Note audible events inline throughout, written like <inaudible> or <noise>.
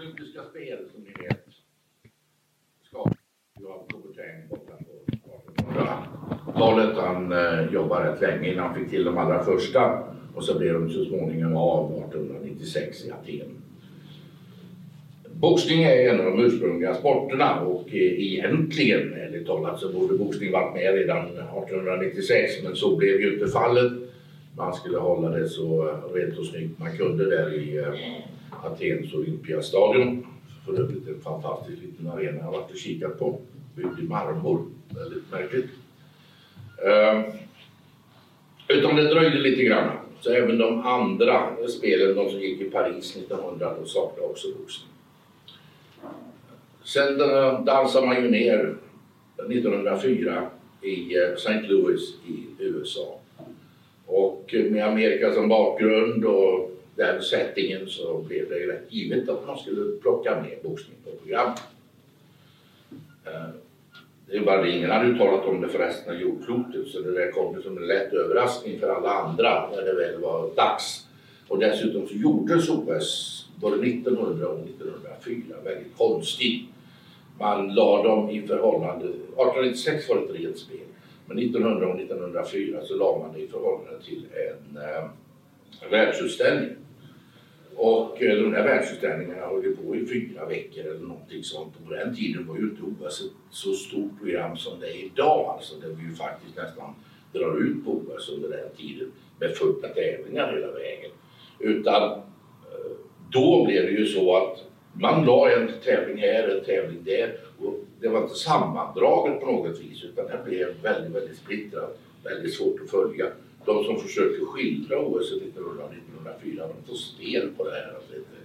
olympiska spel som ni vet skapades av Coubertin borta på 1800-talet. Han eh, jobbade rätt länge innan han fick till de allra första och så blev de så småningom av 1896 i Aten. Boxning är en av de ursprungliga sporterna och eh, egentligen, ärligt talat, så borde boxning varit med redan 1896 men så blev ju inte fallet. Man skulle hålla det så eh, rent och snyggt man kunde där i eh, Atens Olympiastadion. För övrigt en fantastisk liten arena jag har varit och kikat på. Byggd i marmor. Väldigt märkligt. Ehm, Utan det dröjde lite grann. Så även de andra spelen, de som gick i Paris 1900, de saknade också boxning. Sen dansade man ju ner 1904 i eh, St. Louis i USA. Och med Amerika som bakgrund och den settingen så blev det rätt givet att man skulle plocka med boxning på programmet. Eh, det är bara det, ingen hade uttalat om det för resten av jordklotet så det där kom som en lätt överraskning för alla andra när det väl var dags. Och dessutom så gjordes OS både 1900 och 1904 väldigt konstigt. Man la dem i förhållande, 1896 var det ett rent spel, men 1900 och 1904 så la man det i förhållande till en eh, världsutställning. Och eh, de här världsutställningarna höll på i fyra veckor eller någonting sånt. Och på den tiden var ju inte OS ett så stort program som det är idag. Alltså där vi ju faktiskt nästan drar ut på OS under den tiden med fulla tävlingar hela vägen. Utan eh, då blev det ju så att man la en tävling här, en tävling där. Och det var inte sammandraget på något vis utan det blev väldigt, väldigt splittrat. Väldigt svårt att följa. De som försökte skildra OS 1900 1904, de får spel på det här. Alltså, det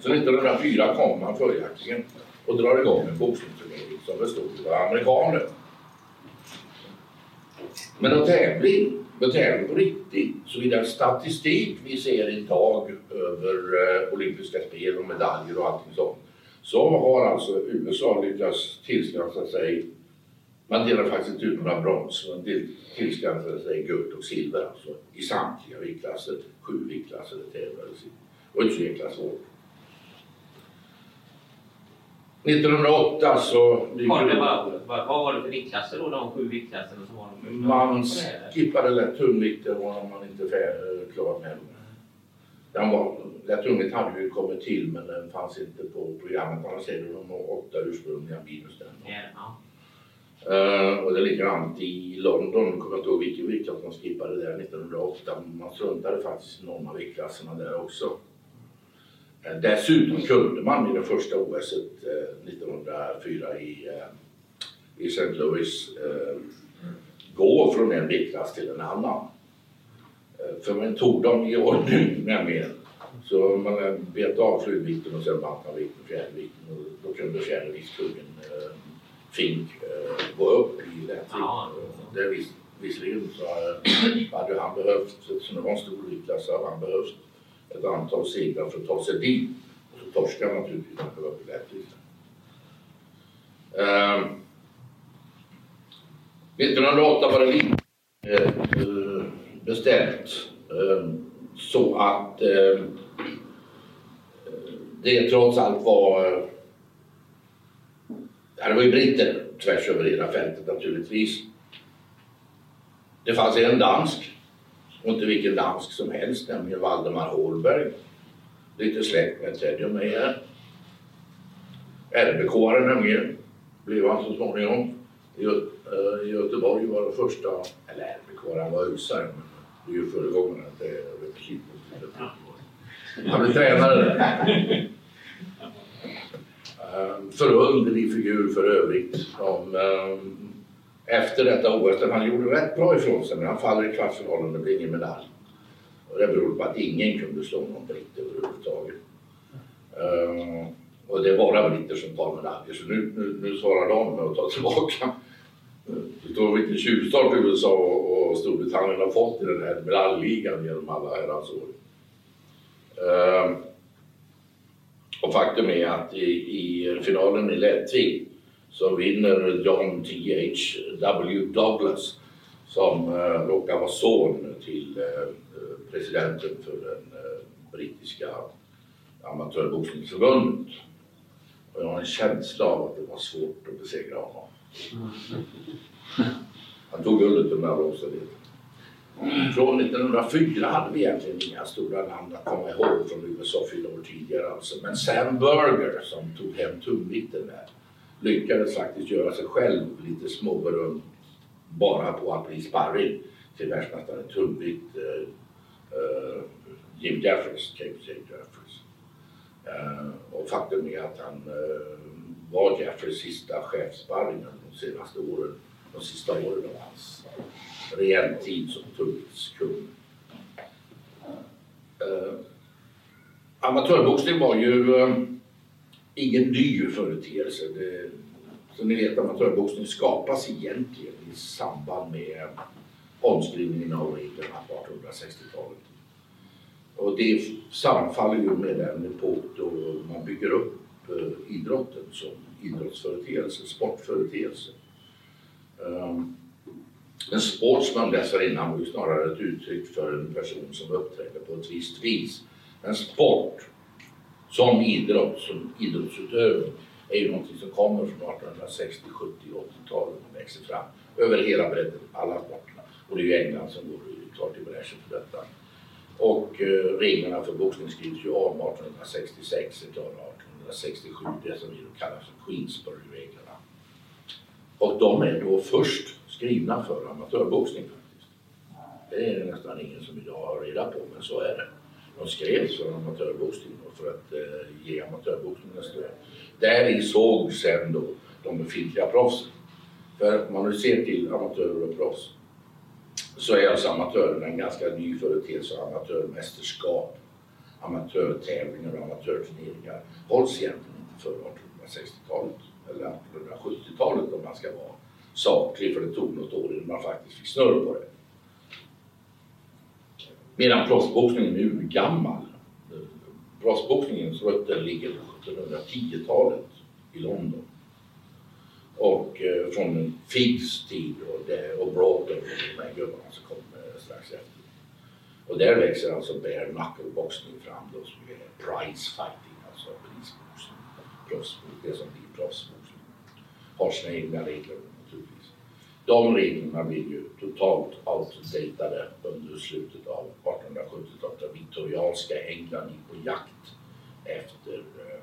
så 1904 kom man följaktligen och drar igång en boxningsturnering som bestod av amerikaner. Men en tävling, en tävling på riktigt, så i den statistik vi ser idag över eh, olympiska spel och medaljer och allting sånt, så har alltså USA lyckats tillskansa sig man delar faktiskt ut några brons, man tillskansade sig guld och silver alltså, i samtliga viktklasser. Sju viktklasser tävlades i och ett treklass år. 1908 så... Var det bara, vad var det för viktklasser då, de sju viktklasserna som var de Man skippade lätt tungvikter var man inte klar med. Den var, lätt tungvikt hade ju kommit till men den fanns inte på programmet. Annars är det de åtta ursprungliga minus den. Ja. Uh, och det är likadant i London, jag kommer inte ihåg vilken viktklass man skippade där 1908. Man struntade faktiskt i någon av viktklasserna där också. Uh, dessutom kunde man i det första OS uh, 1904 i, eh, i St. Louis gå från en viktklass till en annan. för man tog dem i ordning nämligen. Så man bet av flygvikten och sen band man vikten, fjärdevikten och då kunde fjärdeviktskungen fink eh, gå upp i den ja. Det vis, visserligen så hade han behövt, eftersom det var en stor viktklass, hade han behövt ett antal segrar för att ta sig dit. Och så torskade han naturligtvis, han behövde lättvikt. Eh, 1908 var det lite eh, bestämt eh, så att eh, det trots allt var Ja, det var ju britter tvärs över hela fältet naturligtvis. Det fanns en dansk, och inte vilken dansk som helst, nämligen Valdemar Holberg. Lite släkt med Teddy och mig här. RBK-are nämligen, blev han så småningom. I, uh, I Göteborg var det första, eller RBK, han var usare, men det är ju föregångaren till. Han blev tränare Ehm, förunderlig figur för övrigt. Som, ehm, efter detta OS, han gjorde rätt bra ifrån sig men han faller i kvartsfinalen det blir ingen medalj. Och det beror på att ingen kunde slå någon britt överhuvudtaget. Uh, och det är bara britter som tar medaljer så nu, nu, nu svarar de med att ta tillbaka. Förstår du vilken tjuvstart USA och, och Storbritannien har fått i den här medaljligan genom alla herrans år. Uh, och faktum är att i, i finalen i lättvikt så vinner John T.H. W. Douglas som uh, råkar vara son till uh, presidenten för den uh, brittiska Amatörboxningsförbundet. Och jag har en känsla av att det var svårt att besegra honom. Han tog guldet under alla omständigheter. Från 1904 hade vi egentligen inga stora namn att komma ihåg från USA fyra år tidigare alltså. Men Sam Burger som tog hem tungvikten där lyckades faktiskt göra sig själv lite småberömd bara på att bli sparring till världsmästaren i tungvikt uh, uh, Jim Jeffries, James J. Jeffries. Uh, och faktum är att han var Jeffries sista chefsparring de senaste åren, de sista åren av hans rejäl tid som tungviktskung. Uh, eh, amatörboxning var ju uh, ingen ny företeelse. Det, som ni vet, amatörboxning skapas egentligen i samband med omskrivningen av reglerna på 1860-talet. Och det sammanfaller ju med den epok då man bygger upp uh, idrotten som idrottsföreteelse, sportföreteelse. Um, en sportsman dessförinnan var ju snarare ett uttryck för en person som uppträdde på ett visst vis. Men sport som idrott, som idrottsutövning, är ju någonting som kommer från 1860, 70, och 80-talet och växer fram över hela bredden, alla sporterna. Och det är ju England som går klart i bräschen för detta. Och eh, reglerna för boxning skrivs ju om 1866, är klara 1867, det som vi kallar för Queensbury-reglerna. Och de är då först skrivna för amatörboxning faktiskt. Det är det nästan ingen som idag har reda på, men så är det. De skrevs för amatörboxning och för att eh, ge amatörboxningen stöd. Där i såg sen då de befintliga proffsen. För om man nu ser till amatörer och proffs så är alltså amatörerna en ganska ny företeelse. Amatörmästerskap, amatörtävlingar och amatörturneringar hålls egentligen inte före 1860-talet eller 1870-talet om man ska vara saklig för det tog något år innan man faktiskt fick snurr på det. Medan proffsboxningen är urgammal. Proffsboxningens rötter ligger på 1710-talet i London. Och eh, från Figgs tid och, det, och Broughton och de här gubbarna som kom eh, strax efter. Och där växer alltså bare knuckle-boxning fram då som är prize fighting, alltså prisboxning. Proffsboxning, det som blir proffsboxning. Har sina egna regler de reglerna blir ju totalt outdatade under slutet av 1870-talet. Viktorianska England gick på jakt efter eh,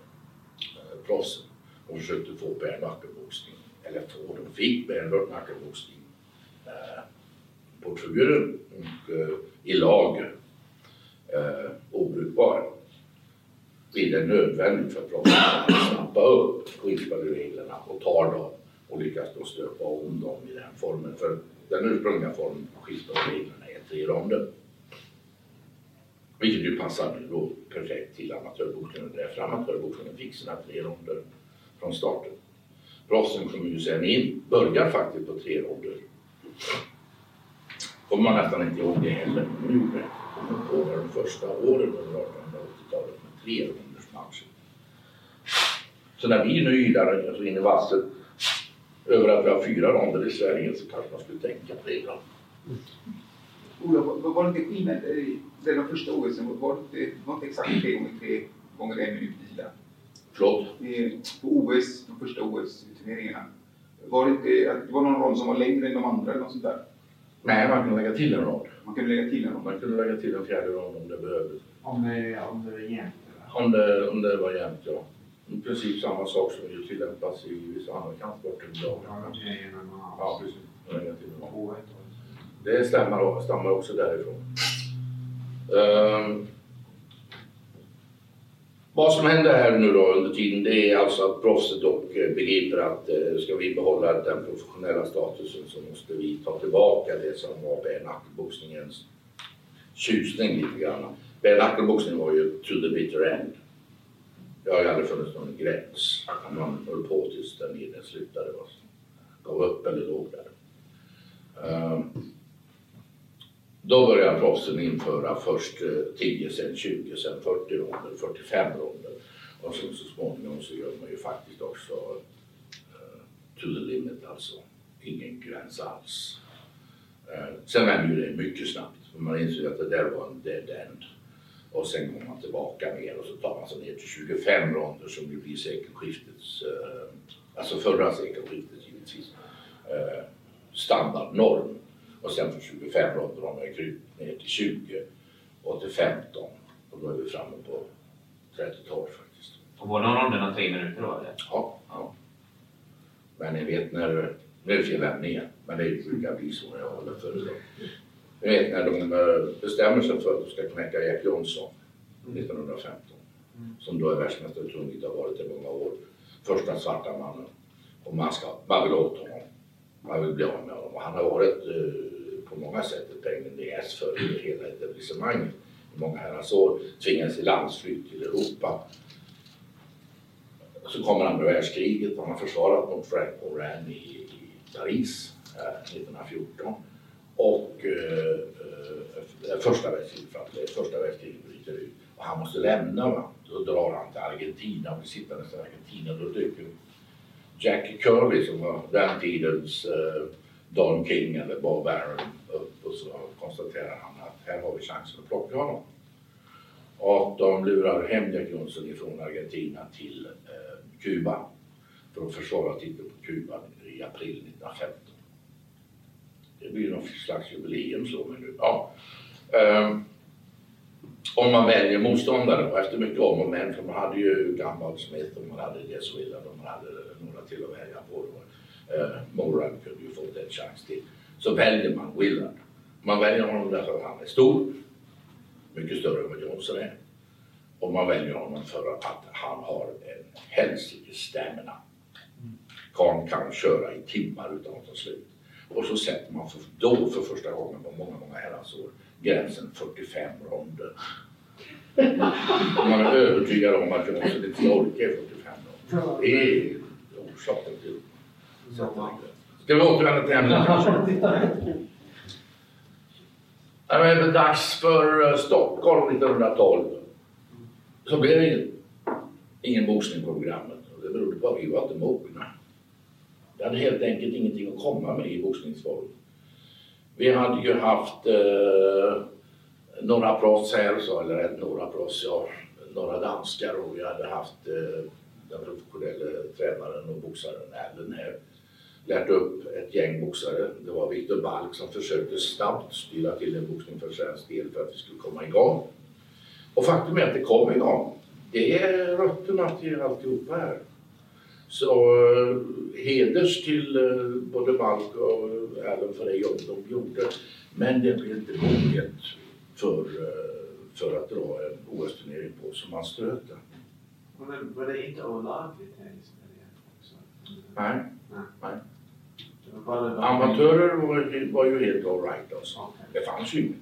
eh proffsen och försökte få bärnackeboxning. Eller få, de fick bärnackeboxning eh, på Eh, och eh, i lag eh, obrukbar. Blir det nödvändigt för proffsen att snappa upp Queensberry-reglerna och ta dem och lyckas då stöpa om dem i den formen. För den ursprungliga formen på skidspåreglerna är tre ronder. Vilket ju passar då perfekt till amatörboxningen. Därför amatörboxningen fick sina tre ronder från starten. Proffsen kommer ju sen in, börjar faktiskt på tre ronder. Kommer man nästan inte ihåg det heller, men de gjorde det. Kommer på de första åren under 1880-talet med tre ronders matcher. Så när vi nu ylar så in i vasset över att vi har fyra ronder i Sverige så kanske man skulle tänka på det ibland. Olof, var det inte skillnad det de första OSen? Var det var inte exakt tre gånger tre gånger en minut vila? Förlåt? På OS, de första OS-turneringarna. Var det inte det var någon rond som var längre än de andra eller något sånt där? Nej, man kunde lägga till en rond. Man kunde lägga till en rond? Man kunde lägga till en fjärde rond om det behövdes. Om det, om det var jämnt? Om det, om det var jämnt, ja i princip samma sak som ju tillämpas i vissa andra kampsporter idag. Ja, precis. Det stämmer, stammar också därifrån. Um, vad som händer här nu då under tiden det är alltså att proffset dock eh, begriper att eh, ska vi behålla den professionella statusen så måste vi ta tillbaka det som var bare tjusning lite grann. Bare var ju to the bitter end. Det har ju aldrig funnits någon gräns. Man höll på tills den nere slutade. Gav upp eller låg där. Ehm, då började proffsen införa först eh, 10, sen 20, sen 40 ronder, 45 ronder. Och sen så småningom så gör man ju faktiskt också eh, to the limit, alltså ingen gräns alls. Eh, sen vände ju det mycket snabbt, för man insåg att det där var en dead end. Och sen går man tillbaka mer och så tar man alltså ner till 25 ronder som ju blir sekelskiftets, eh, alltså förra sekelskiftet givetvis, eh, standardnorm. Och sen för 25 ronder har man ju krympt ner till 20 och till 15 och då är vi framme på 30-tal faktiskt. Och båda ronderna tre minuter då eller? Ja, ja. Men ni vet när, nu är det fel ämne igen, men det brukar bli så när jag håller föredrag. Ni vet när de bestämmer sig för att de ska knäcka Jack Johnson 1915, som då är världsmästare i tungvikt har varit i många år. Första svarta mannen. Och man, ska, man vill åt honom. Man vill bli av med honom. Och han har varit eh, på många sätt ett ass för hela etablissemanget i många herrans år. Tvingades i landsflykt till Europa. Så kommer andra världskriget. Han har försvarat mot Frank Moran i, i Paris eh, 1914. Och eh, eh första världskriget, för att första världskriget bryter ut. Och han måste lämna. Va? Då drar han till Argentina och blir sittandes i Argentina. Då dyker Jack Kirby som var den tidens eh, Don King eller Bob Baron upp och så konstaterar han att här har vi chansen att plocka honom. Och de lurar hem Jack Johnson ifrån Argentina till eh, Kuba för att försvara titeln på Kuba i april 1950. Det blir någon slags jubileum så men nu. Ja. Ehm, om man väljer motståndare och efter mycket om och men för man hade ju Gumball Smith och man hade Jess Willard och man hade några till att välja på. Och, eh, Moran kunde ju fått en chans till. Så väljer man Willard. Man väljer honom därför att han är stor, mycket större än vad Johnson är. Och man väljer honom för att han har en helsikes stamina. Karln kan köra i timmar utan att ta slut. Och så sätter man för, då för första gången på många, många herrans år gränsen 45 ronder. Man är övertygad om att Johnson inte ska orka i 45 ronder. Det är orsaken till Ska vi återvända till ämnet? När det blev dags för eh, Stockholm 1912 så blev det ingen, ingen boxning på programmet. Det berodde på att vi var inte mogna. Jag hade helt enkelt ingenting att komma med i boxningsform. Vi hade ju haft eh, några proffs här, så, eller rätt några proffs, ja, några danskar och vi hade haft eh, den professionella tränaren och boxaren Allen här. Lärt upp ett gäng boxare. Det var Viktor Balk som försökte snabbt styra till en boxning för svensk del för att vi skulle komma igång. Och faktum är att det kom igång. Det är rötterna till alltihopa här. Så eh, heders till eh, både Balk och Allen för det jobb de gjorde. Men det blev inte moget för, eh, för att dra en OS-turnering på som man ströt den. Var det, inte olagligt här i Sverige också? Nej, Nej. nej. Amatörer var, var ju helt alright alltså. Okej. Det fanns ju ingen.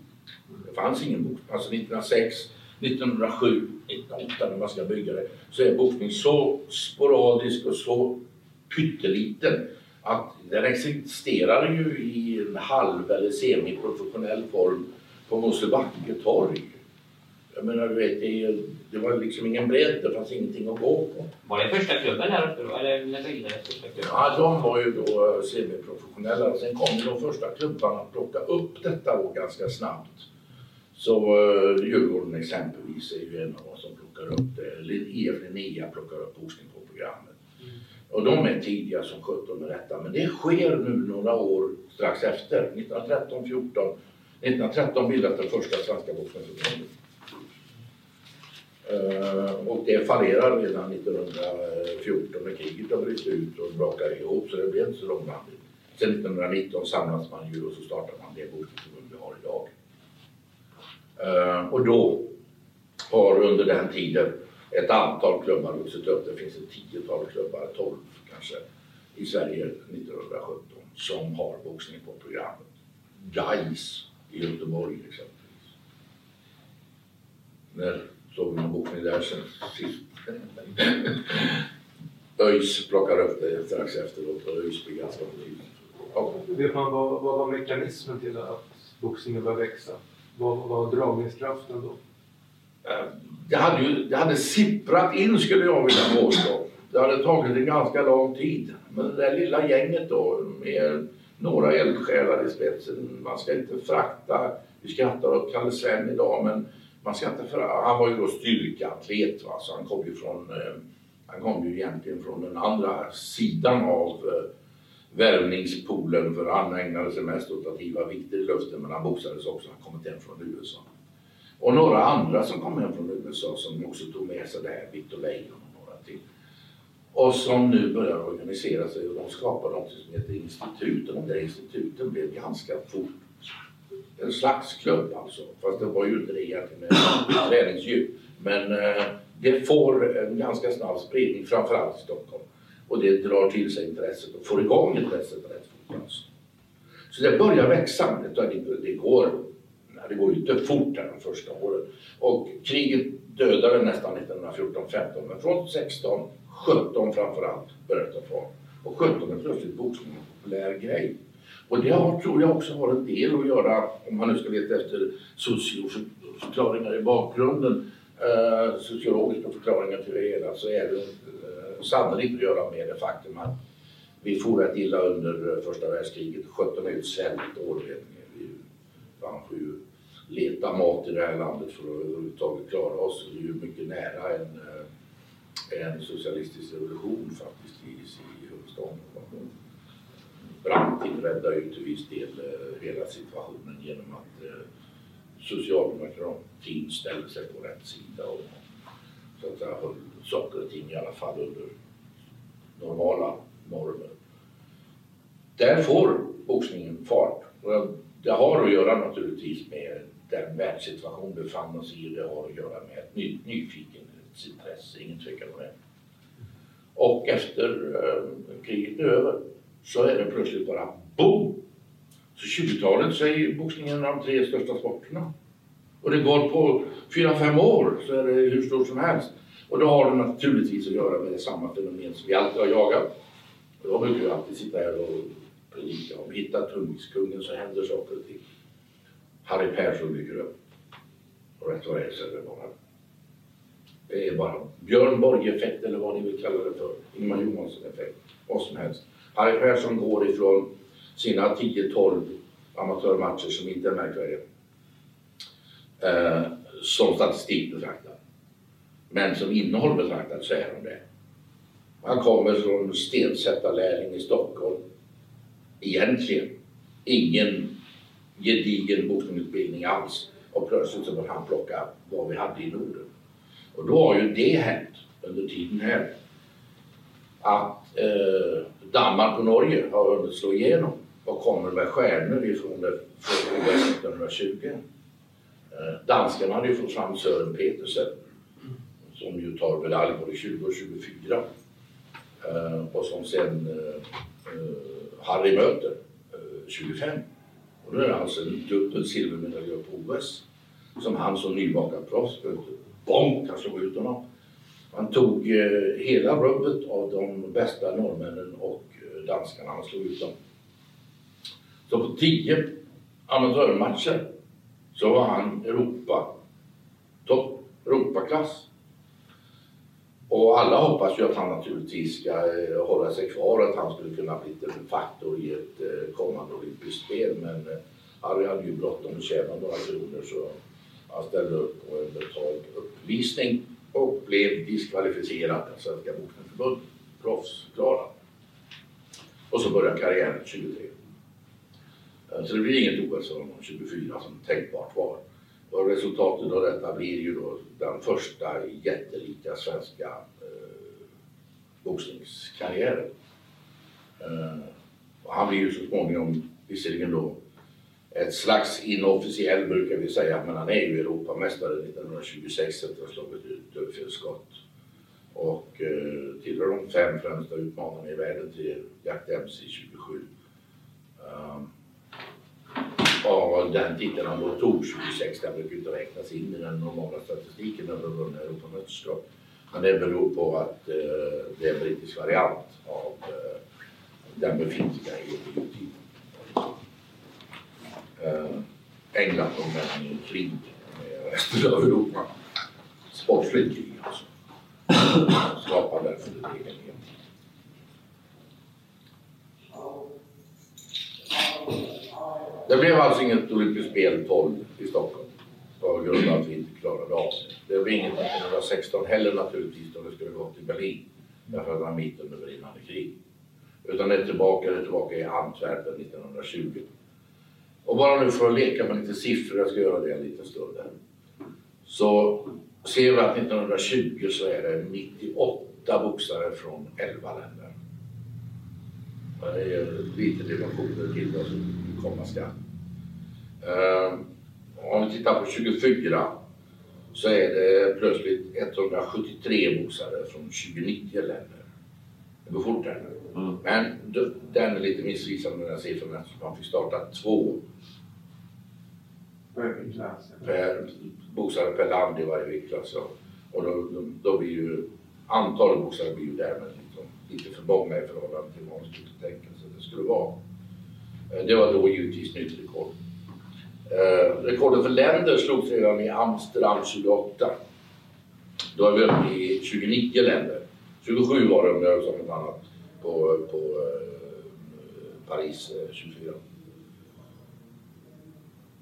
Det fanns ingen boxning. Alltså 1906, 1907, 1908 när man ska bygga det så är boxning så sporadisk och så pytteliten att den existerar ju i en halv eller semiprofessionell form på Mosebacke torg. Jag menar, du vet, det, det var liksom ingen bredd, det fanns ingenting att gå på. Var det första klubben här uppe då? Eller när första klubben? Ja, de var ju då eh, semiprofessionella. Sen kom de första klubbarna att plocka upp detta ganska snabbt. Så uh, Djurgården exempelvis är ju en av de som plockar upp det. IF Linnea plockar upp boxning på programmet. Och de är tidiga som 17 med detta. Men det sker nu några år strax efter. 1913, 14. 1913 bildas det första svenska boxningsförbundet. Eh, och det fallerar redan 1914 när kriget har brutit ut och brakar ihop så det blev inte så långrandigt. Sen 1919 samlas man ju och så startar man det boxningsförbund vi har idag. Eh, och då har under den tiden ett antal klubbar vuxit upp. Det finns ett tiotal klubbar, 12 kanske, i Sverige 1917 som har boxning på programmet. Gais i Göteborg exempelvis. När såg vi någon boxning där sen sist? <laughs> ÖIS plockar upp det strax efteråt och ÖIS blir ganska betydande. Ja. Vet man vad, vad var mekanismen till att boxningen började växa? Vad var dragningskraften då? Eh, det hade, ju, det hade sipprat in skulle jag vilja påstå. Det hade tagit en ganska lång tid. Men det där lilla gänget då med några eldsjälar i spetsen. Man ska inte frakta, vi skrattar åt Kalle Sven idag men man ska inte frakta. han var ju då styrkeatlet va? så han kom ju från eh, han kom ju egentligen från den andra sidan av eh, värvningspoolen för han ägnade sig mest åt att hiva vikter i luften men han boxades också, han kommit hem från USA. Och några andra som kom hem från USA som också tog med sig det här, Victor Leijon och några till. Och som nu börjar organisera sig och de skapar något som heter instituten. och de där instituten blev ganska fort en slags klubb alltså. Fast det var ju inte det egentligen med träningsdjup. Men eh, det får en ganska snabb spridning, framförallt i Stockholm. Och det drar till sig intresset och får igång intresset rätt fort. Så det börjar växa. Det, går, det går ju inte fort här de första åren. Och kriget dödade nästan 1914-15 men från 16, 17 framförallt började det ta fart. Och 17 är plötsligt boxning en populär grej. Och det har, tror jag också har en del att göra, om man nu ska leta efter socioförklaringar i bakgrunden, eh, sociologiska förklaringar till det hela, så är det och sannolikt att göra med det faktum att vi for rätt illa under eh, första världskriget. 17 ut svält ett. Vi vann får ju leta mat i det här landet för att överhuvudtaget klara oss. Det är ju mycket nära en, eh, en socialistisk revolution faktiskt i, i huvudstaden. Branting räddade ju till viss del eh, hela situationen genom att socialdemokratin ställde sig på rätt sida och så att säga höll saker och ting i alla fall under normala normer. Där får boxningen fart. Det har att göra naturligtvis med den världssituation vi befann oss i. Det har att göra med ett ny, nyfikenhetsintresse, ingen tvekan om det. Och efter eh, kriget är över så är det plötsligt bara boom! Så 20-talet så är boxningen en av de tre största sporterna. Och det går på 4-5 år så är det hur stort som helst. Och då har det naturligtvis att göra med samma fenomen som vi alltid har jagat. Och jag brukar ju alltid sitta här och predika om hitta tungviktskungen så händer saker och ting. Harry Persson dyker upp. Och rätt vad det är så är det bara det är bara Björn Borg-effekt eller vad ni vill kalla det för. Ingemar Johansson-effekt. Vad som helst. Harry Persson går ifrån sina 10-12 amatörmatcher som inte är märkvärdiga. Eh, som statistik betraktat. Men som innehåll betraktat så är de det. Han kommer från stensättarlärling i Stockholm. Egentligen ingen gedigen boxningsutbildning alls. Och plötsligt så började han plocka vad vi hade i Norden. Och då har ju det hänt under tiden här att eh, Danmark och Norge har hunnit slå igenom och kommer med stjärnor ifrån det från 1920. Eh, danskarna hade ju fått fram Sören Petersen som ju tar medalj både 20 och 24 eh, och som sen eh, eh Harry möter eh, 25. Och då är det alltså en dubbel silvermedaljör på OS som han som nybakad proffs möter. Bonk, han slog ut honom. Han tog eh, hela rubbet av de bästa norrmännen och eh, danskarna. Han slog ut dem. Så på tio amatörmatcher så var han Europa, topp, Europaklass. Och alla hoppas ju att han naturligtvis ska eh, hålla sig kvar och att han skulle kunna bli en faktor i ett eh, kommande olympiskt spel. Men eh, Harry hade ju bråttom att tjäna några kronor så han ställde upp på en betald uppvisning och blev diskvalificerad av Svenska Boxningsförbundet, Proffsklara. Och så började karriären 23. Så det blir inget OS för honom 24 som tänkbart var. Och resultatet av detta blir ju då den första jättelika svenska eh, boxningskarriären. Eh, och han blir ju så småningom, visserligen då ett slags inofficiell brukar vi säga, men han är ju Europamästare 1926 efter att ha slagit ut dödfelsskott. Och eh, tillhör de fem främsta utmanarna i världen till Jack Dempsey 27. Um, eh, och den titeln han då tog 26, den brukar inte räknas in i den normala statistiken över vunna Europamästerskap. Men det beror på att eh, det är en brittisk variant av eh, den befintliga EU-titeln eh, England och med krig med resten av Europa. Sportsligt krig alltså. Skapar därför en egen Det blev alltså inget olympiskt spel 12 i Stockholm. på grund av att vi inte klarade av det. Det blev inget 1916 heller naturligtvis då det skulle gå till Berlin. Därför att det var mitt under brinnande krig. Utan det är tillbaka, det är tillbaka i Antwerpen 1920. Och bara nu för att leka med lite siffror, jag ska göra det en liten stund här. Så ser vi att 1920 så är det 98 boxare från 11 länder. Det är lite dimensioner till Alltså komma skall. Uh, om vi tittar på 24 så är det plötsligt 173 boxare från 29 länder. Det går fort här nu. Mm. Men den är lite missvisande den här siffran eftersom man fick starta två per boxare per land i varje viktklass. Och då, då, då blir ju antalet boxare blir ju därmed liksom lite för många i förhållande till vad man skulle tänka sig det skulle vara. Eh, det var då givetvis nytt rekord. Eh, rekordet för länder slogs redan i Amsterdam 28. Då är vi uppe i 29 länder. 27 var det om jag sa något annat på, på eh, Paris eh, 24.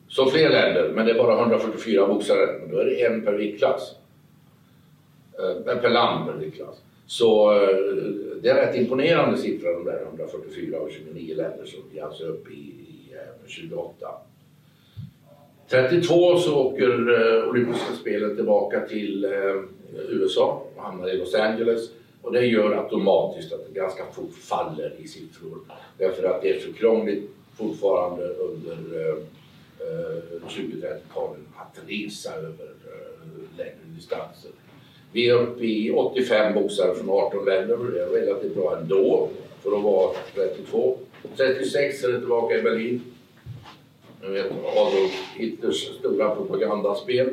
Så fler länder, men det är bara 144 boxare. Då är det en per viktklass. Eh, per land per viktklass. Så eh, det är rätt imponerande siffror de där 144 av 29 länder som vi alltså är uppe i, i eh, 28. 32 så åker eh, olympiska spelen tillbaka till eh, USA och hamnar i Los Angeles och det gör automatiskt att det ganska fort faller i siffror därför att det är för krångligt fortfarande under eh, eh 20-30-talet att resa över längre distanser. Vi är uppe i 85 boxare från 18 länder och det är relativt bra ändå för att vara 32. 36 är det tillbaka i Berlin. Jag vet Adolf Hitlers stora propagandaspel.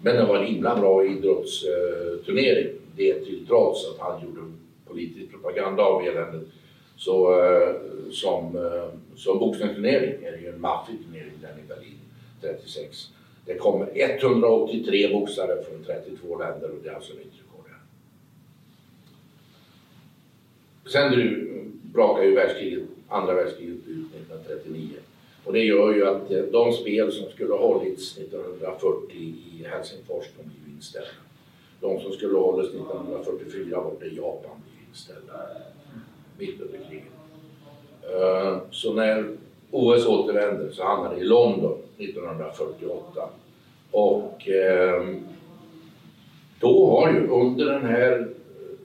Men det var en himla bra idrottsturnering. Det till trots att han gjorde politisk propaganda av eländet. Så eh, som, eh, som boxningsturnering är det ju en maffig turnering den i Berlin 36. Det kommer 183 boxare från 32 länder och det är alltså nytt rekord. Sen du brakar ju världskriget, andra världskriget ut 1939 och det gör ju att eh, de spel som skulle ha hållits 1940 i Helsingfors, de blir ju inställda. De som skulle ha hållits 1944 borta i Japan blir inställda mitt under kriget. Eh, så när OS återvänder så hamnar det i London 1948. Och eh, då har ju under den här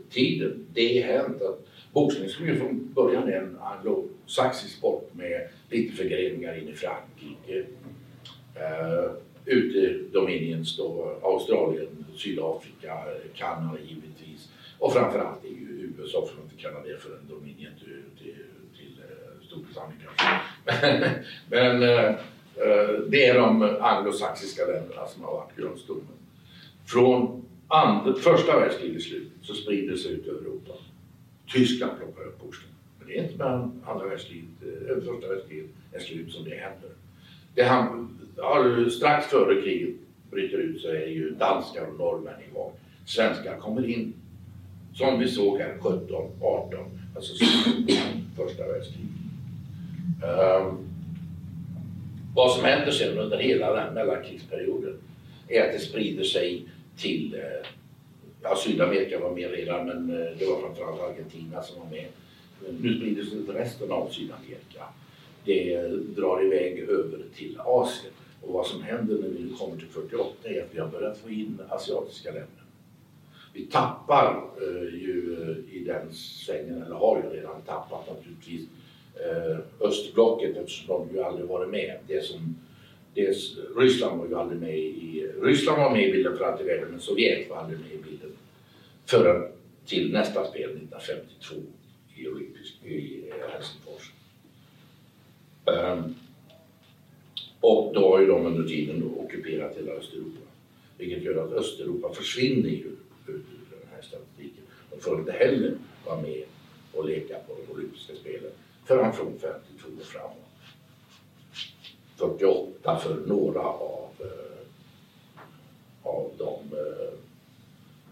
tiden det hänt att boxning som ju från början är en anglosaxisk sport med lite förgreningar in i Frankrike. eh, ute Dominions då, Australien, Sydafrika, Kanada givetvis och framförallt är ju USA, för att inte det för en Dominion till, till, till eh, Storbritannien kanske. Men uh, det är de anglosaxiska länderna som har varit grundstommen. Från and, första världskrigets slut så sprider det sig ut över Europa. Tyskland plockar upp boxning. Men det är inte mellan andra världskriget, eh, första världskriget är slut som det händer. Det han, strax före kriget bryter ut så är ju danskar och norrmän igång. Svenskar kommer in, som vi såg här 17, 18, alltså första världskriget. Ehm, vad som händer sen under hela den mellankrigsperioden är att det sprider sig till eh, ja, Sydamerika var med redan men eh, det var framförallt Argentina som var med. Nu sprider sig till resten av Sydamerika. Det eh, drar iväg över till Asien. Och vad som händer när vi nu kommer till 48 är att vi har börjat få in asiatiska länder. Vi tappar eh, ju i den svängen, eller har ju redan tappat naturligtvis, Eh, östblocket eftersom de ju aldrig varit med. Det som Dels Ryssland var ju aldrig med i... Ryssland var med i bilden för allt i världen men Sovjet var aldrig med i bilden förrän till nästa spel 1952 i, Olympisk, i eh, Helsingfors. Um, och då har ju de under tiden då ockuperat hela Östeuropa. Vilket gör att Östeuropa försvinner ju ur den här statistiken. De får inte heller vara med och leka på de olympiska spelen förrän från 52 och framåt. 48 för några av, eh, av de eh,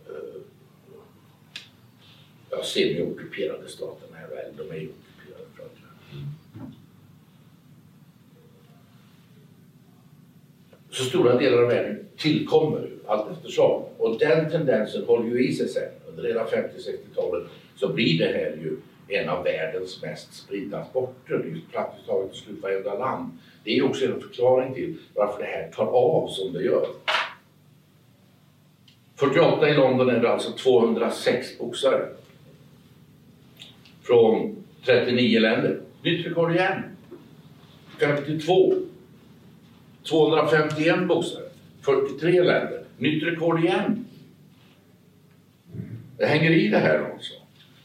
eh, ja, semi-ockuperade staterna här väl, de är ju ockuperade från så stora delar av världen tillkommer ju allt eftersom. Och den tendensen håller ju i sig sen. Under hela 50-60-talet så blir det här ju en av världens mest spridda sporter Det är praktiskt taget i slut varenda land. Det är också en förklaring till varför det här tar av som det gör. 48 i London är det alltså 206 boxare. Från 39 länder. Nytt rekord igen. 52. 251 boxare. 43 länder. Nytt rekord igen. Det hänger i det här också.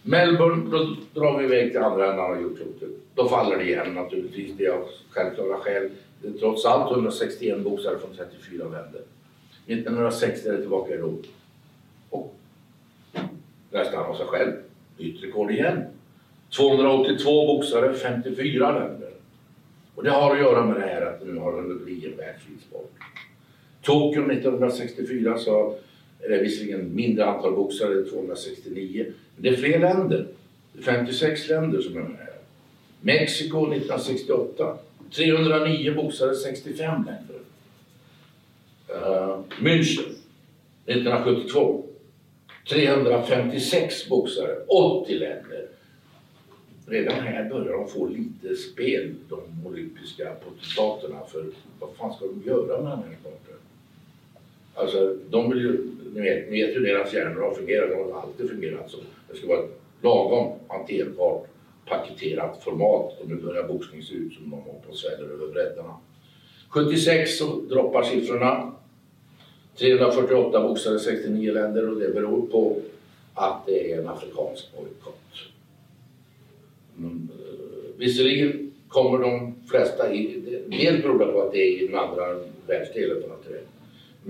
Melbourne, då drar vi iväg till andra änden av jordklotet. Då faller det igen naturligtvis. Det är av självklara skäl. Det är trots allt 161 boxare från 34 länder. 1960 är det tillbaka i Rom. Och nästan av sig själv. Nytt rekord igen. 282 boxare, 54 länder. Och det har att göra med det här att nu har det blivit en världsvid sport. Tokyo 1964 så är det visserligen mindre antal boxare, 269. Det är fler länder. 56 länder som är med här. Mexiko 1968. 309 boxare, 65 länder. Uh, München 1972. 356 boxare, 80 länder. Redan här börjar de få lite spel, de olympiska potentaterna. För vad fan ska de göra med den här sporten? Alltså, de vill ju, ni vet, ni vet hur deras hjärnor har fungerat. De har alltid fungerat så. Det ska vara ett lagom hanterbart paketerat format och nu börjar boxning se ut som de hoppar på och sväller över bräddarna. 76 så droppar siffrorna. 348 boxare, 69 länder och det beror på att det är en afrikansk bojkott. Eh, visserligen kommer de flesta i, dels beror det på att det är i den andra världsdelen på naturen.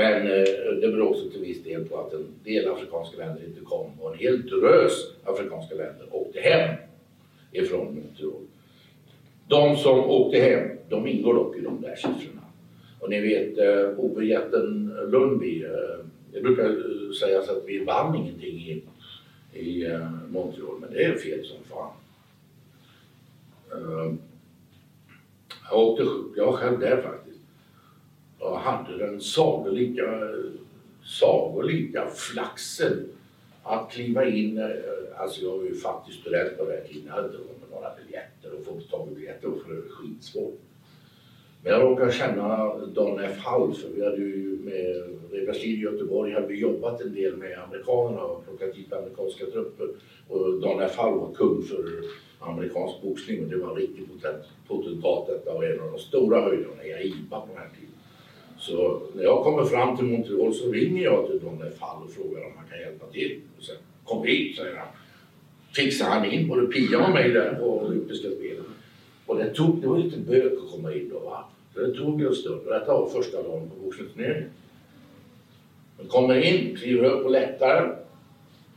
Men eh, det beror också till viss del på att en del afrikanska länder inte kom och en hel drös afrikanska länder åkte hem ifrån Montreal. De som åkte hem, de ingår dock i de där siffrorna. Och ni vet eh, Ove-jätten Lundby, eh, det brukar eh, sägas att vi vann ingenting i, i Montreal, men det är fel som fan. Jag, åkte, jag var själv där faktiskt och hade den sagolika, sagolika flaxen att kliva in. Eh, alltså jag var ju fattig student på den tiden. Jag hade inte råd med några biljetter och få tag i biljetter och för det var skitsvårt. Men jag råkade känna Don F. Hall för vi hade ju med Reberstid i Göteborg hade vi jobbat en del med amerikanerna och plockat hit amerikanska trupper. Och Don F. Hall var kung för amerikansk boxning och det var en riktig potent, potentat detta och en av de stora höjderna i AIBA på den här tiden. Så när jag kommer fram till Montreal så ringer jag till Don Fall och frågar om han kan hjälpa till. Och sen, Kom hit, säger han. Fixar han in både Pia och mig där på olympiska spelen. Och det tog, det var lite bök att komma in då va. Så det tog en stund. Och detta var första dagen på boxningsturneringen. Jag kommer in, kliver upp på läktaren,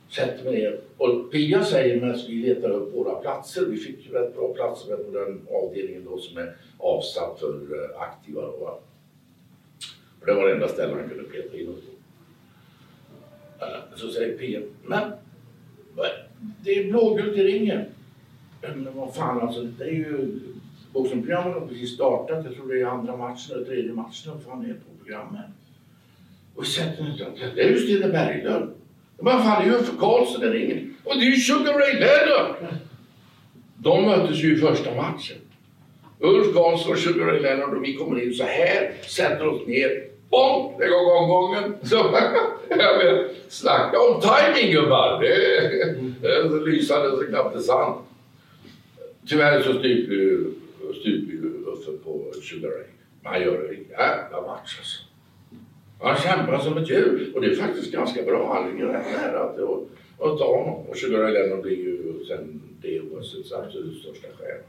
sätter mig ner. Och Pia säger medan vi letar upp våra platser, vi fick ju rätt bra platser på den avdelningen då som är avsatt för eh, aktiva då. va. För det var det enda stället han kunde peta in oss på. Eh, så säger Pia, men det är blågult i ringen. Men vad fan alltså, det är ju boxningsprogrammet har precis startat. Jag tror det är andra matchen eller tredje matchen. Vad fan är på programmet? Och vi sätter oss där. Det är ju Stina Berglund. Men vad fan, det är ju Uffe Karlsson i ringen. Och det är ju Sugar Ray Leonard. De möttes ju i första matchen. Ulf Karlsson och Sugar Ray Leonard och vi kommer in så här, sätter oss ner. Bom! Det går omgången. <laughs> Snacka om timing gubbar! Det är, det är så lysande så knappt det är sant. Tyvärr så stupade ju, ju Uffe på Sugar Ray. Men han gör en jävla match alltså. Han kämpar som ett djur och det är faktiskt ganska bra. Han ligger rätt nära att, ta honom. Och Sugar Ray Lennon blir ju sen det OSs absolut största stjärna.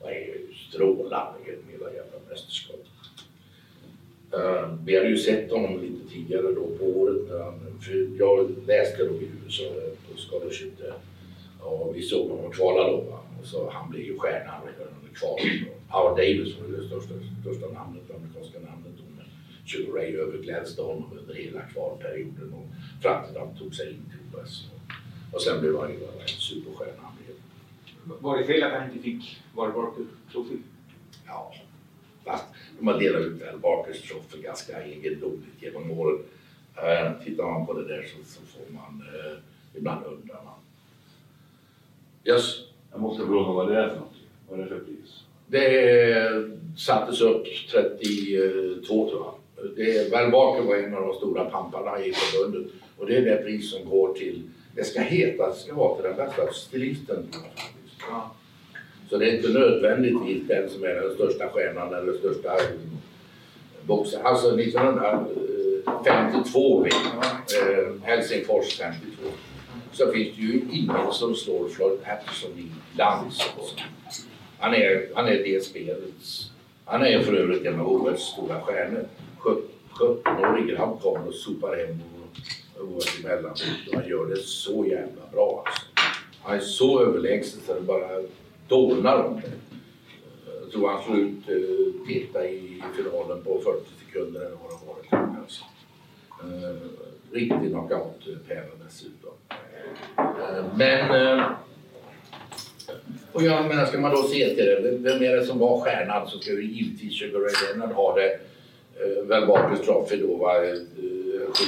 Och är ju strålande i hela jävla mästerskapet. Uh, vi hade ju sett honom lite tidigare då på året när han, för jag läste då i USA på scholarship där. Och vi såg honom kvala då va. Och så han blev ju stjärnan redan under kvalet. Howard Davis var ju det största, största namnet, det amerikanska namnet då. Men Sugar Ray överglänste honom under hela kvalperioden och fram till han tog sig in till OS. Och, sen blev han ju en superstjärna. Han blev. Var det fel att han inte fick World War Trofé? Ja, Fast de har delat ut Al Barkers trofé ganska egendomligt genom åren. Eh, tittar man på det där så, så får man eh, ibland undra man. Yes. Jag måste fråga vad det är för någonting. Vad är det för pris? Det sattes upp 32 tror jag. Det, Val Barker var en av de stora pamparna i förbundet och det är det pris som går till, det ska heta, det ska vara till den bästa stilisten. Ja. Så det är inte nödvändigtvis den som är den största stjärnan eller största boxaren. Alltså 1952 eh, Helsingfors 52, så finns det ju ingen som slår Floyd Patterson i dans. Han är, han är det spelets, han är för övrigt en av OS stora stjärnor. 17-årig grabb kommer och sopar hem OS emellan och han gör det så jävla bra alltså. Han är så överlägsen så det bara dånar om det. Eh, jag tror han slog ut eh, Peta i finalen på 40 sekunder eller vad det var. Alltså. Riktig knockout-pärla dessutom. Men och jag menar, ska man då se till det, vem är det som var stjärnan så ska ju givetvis Sugar Ray Leonard ha det. Eh, väl Barkers Trophy då var eh,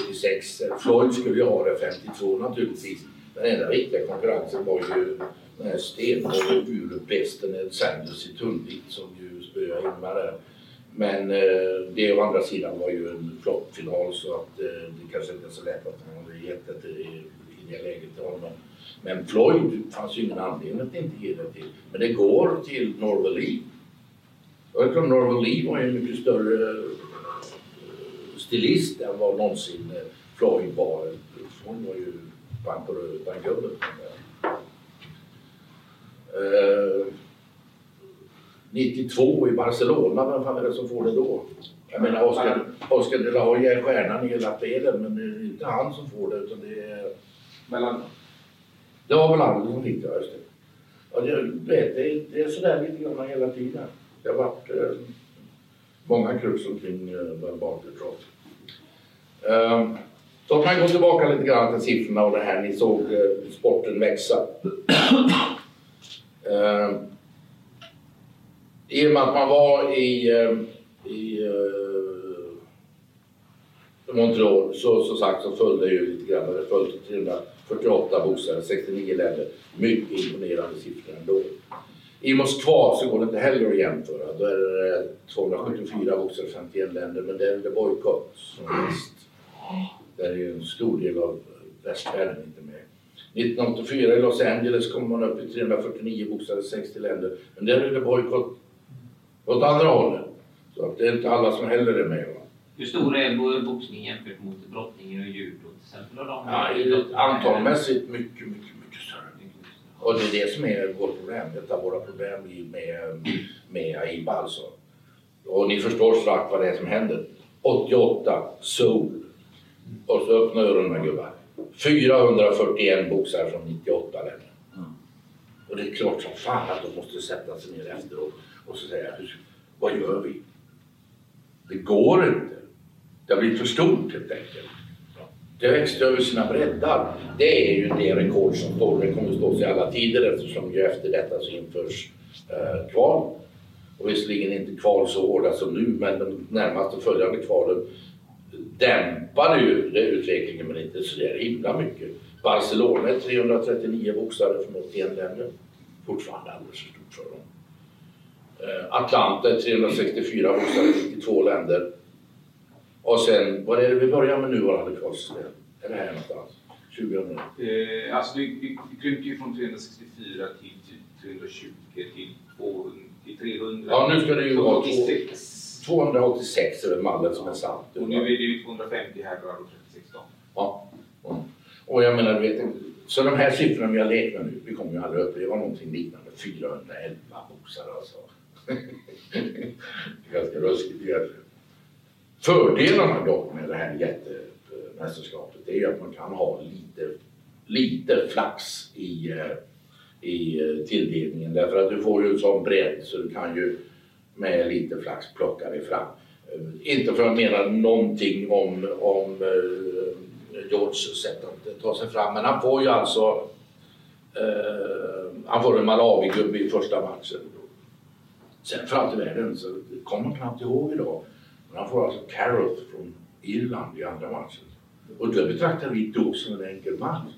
76. Floyd skulle ju ha det 52 naturligtvis. Den enda riktiga konkurrensen var ju den här stenhårda urbesten Ed Sanders i Tullvik som ju spöade Ingmar där. Men eh, det å andra sidan var ju en floppfinal så att eh, det kanske inte är så lätt att man hade gett det till, i det läget till honom. Men Floyd fanns ju ingen anledning att inte ge det till. Men det går till Norval Lee. Jag tror Norval Lee var ju en mycket större eh, stilist än vad någonsin eh, Floyd var. Floyd var ju röd utan guldet. Eh, 92 i Barcelona, vem fan är det som får det då? Jag menar Oscar, Oscar de la Hoya är stjärnan i hela spelen men det är inte han som får det utan det är... Mellan... Det var väl han som fick det, just det. Ja, det, det, det, det är sådär lite grann hela tiden. Det har varit eh, många krux omkring eh, Val Barker Trophy. Så kan gå tillbaka lite grann till siffrorna och det här ni såg eh, sporten växa. Eh, I och med att man var i, eh, i eh, Montreal så som sagt så följde ju lite grann. Det följde 348 boxare, 69 länder. Mycket imponerande siffror ändå. I Moskva så går det inte heller att jämföra. Då är det eh, 274 boxare, 51 länder. Men där är det bojkott som mest. Där är ju en stor del av västvärlden inte med. 1984 i Los Angeles kom man upp i 349 boxare, 60 länder. Men där är det bojkott åt andra hållet. Så att det är inte alla som heller är med. Va? Hur stor är bo- boxning jämfört mot brottning och judo till exempel? Och de Ja, antalmässigt mycket, mycket, mycket större. Och det är det som är vårt problem, ett av våra problem med, med AIBA alltså. Och ni förstår strax vad det är som händer. 88, Seoul. Och så öppna öronen gubbar. 441 boxare från 98 länder. Och det är klart som fan att de måste sätta sig ner efteråt och så säga, "Hur- vad gör vi? Det går inte. Det har blivit för stort helt enkelt. Det växte över sina breddar. Det är ju det rekord som står. Det kommer stå sig alla tider eftersom ju efter detta så införs eh, kval. Och visserligen inte kval så hårda som nu men de närmaste följande kvalen dämpade ju utvecklingen men inte så där himla mycket. Barcelona är 339 boxare från 81 länder. Fortfarande alldeles för stort för dem. Eh, Atlanta är 364 boxare från 92 länder. Och sen, vad är det vi börjar med nuvarande kvalsystem? Är det här någonstans? 2000? Eh, alltså det, det, det krympte ju från 364 till typ 320 till, 200, till 300. Ja, nu ska det ju vara 286. 286 är väl mallen som är satt. Och nu är det ju 250 herrar och 36 damer. Ja. Och jag menar, du vet, så de här siffrorna vi har lekt med nu, vi kommer ju aldrig uppleva någonting liknande. 411 boxare alltså. <laughs> Det är Ganska ruskigt egentligen. Fördelarna dock med det här jättemästerskapet är ju att man kan ha lite, lite flax i, eh, i eh, tilldelningen. Därför att du får ju en sån bredd så du kan ju med lite flax plockar vi fram. Eh, inte för att mena någonting om, om eh, Georges sätt att ta sig fram, men han får ju alltså eh, han får en Malawi-gubbe i första matchen. Sen för allt i världen så kommer man knappt ihåg idag. Men han får alltså Carroth från Irland i andra matchen. Och det betraktar vi då som en enkel match.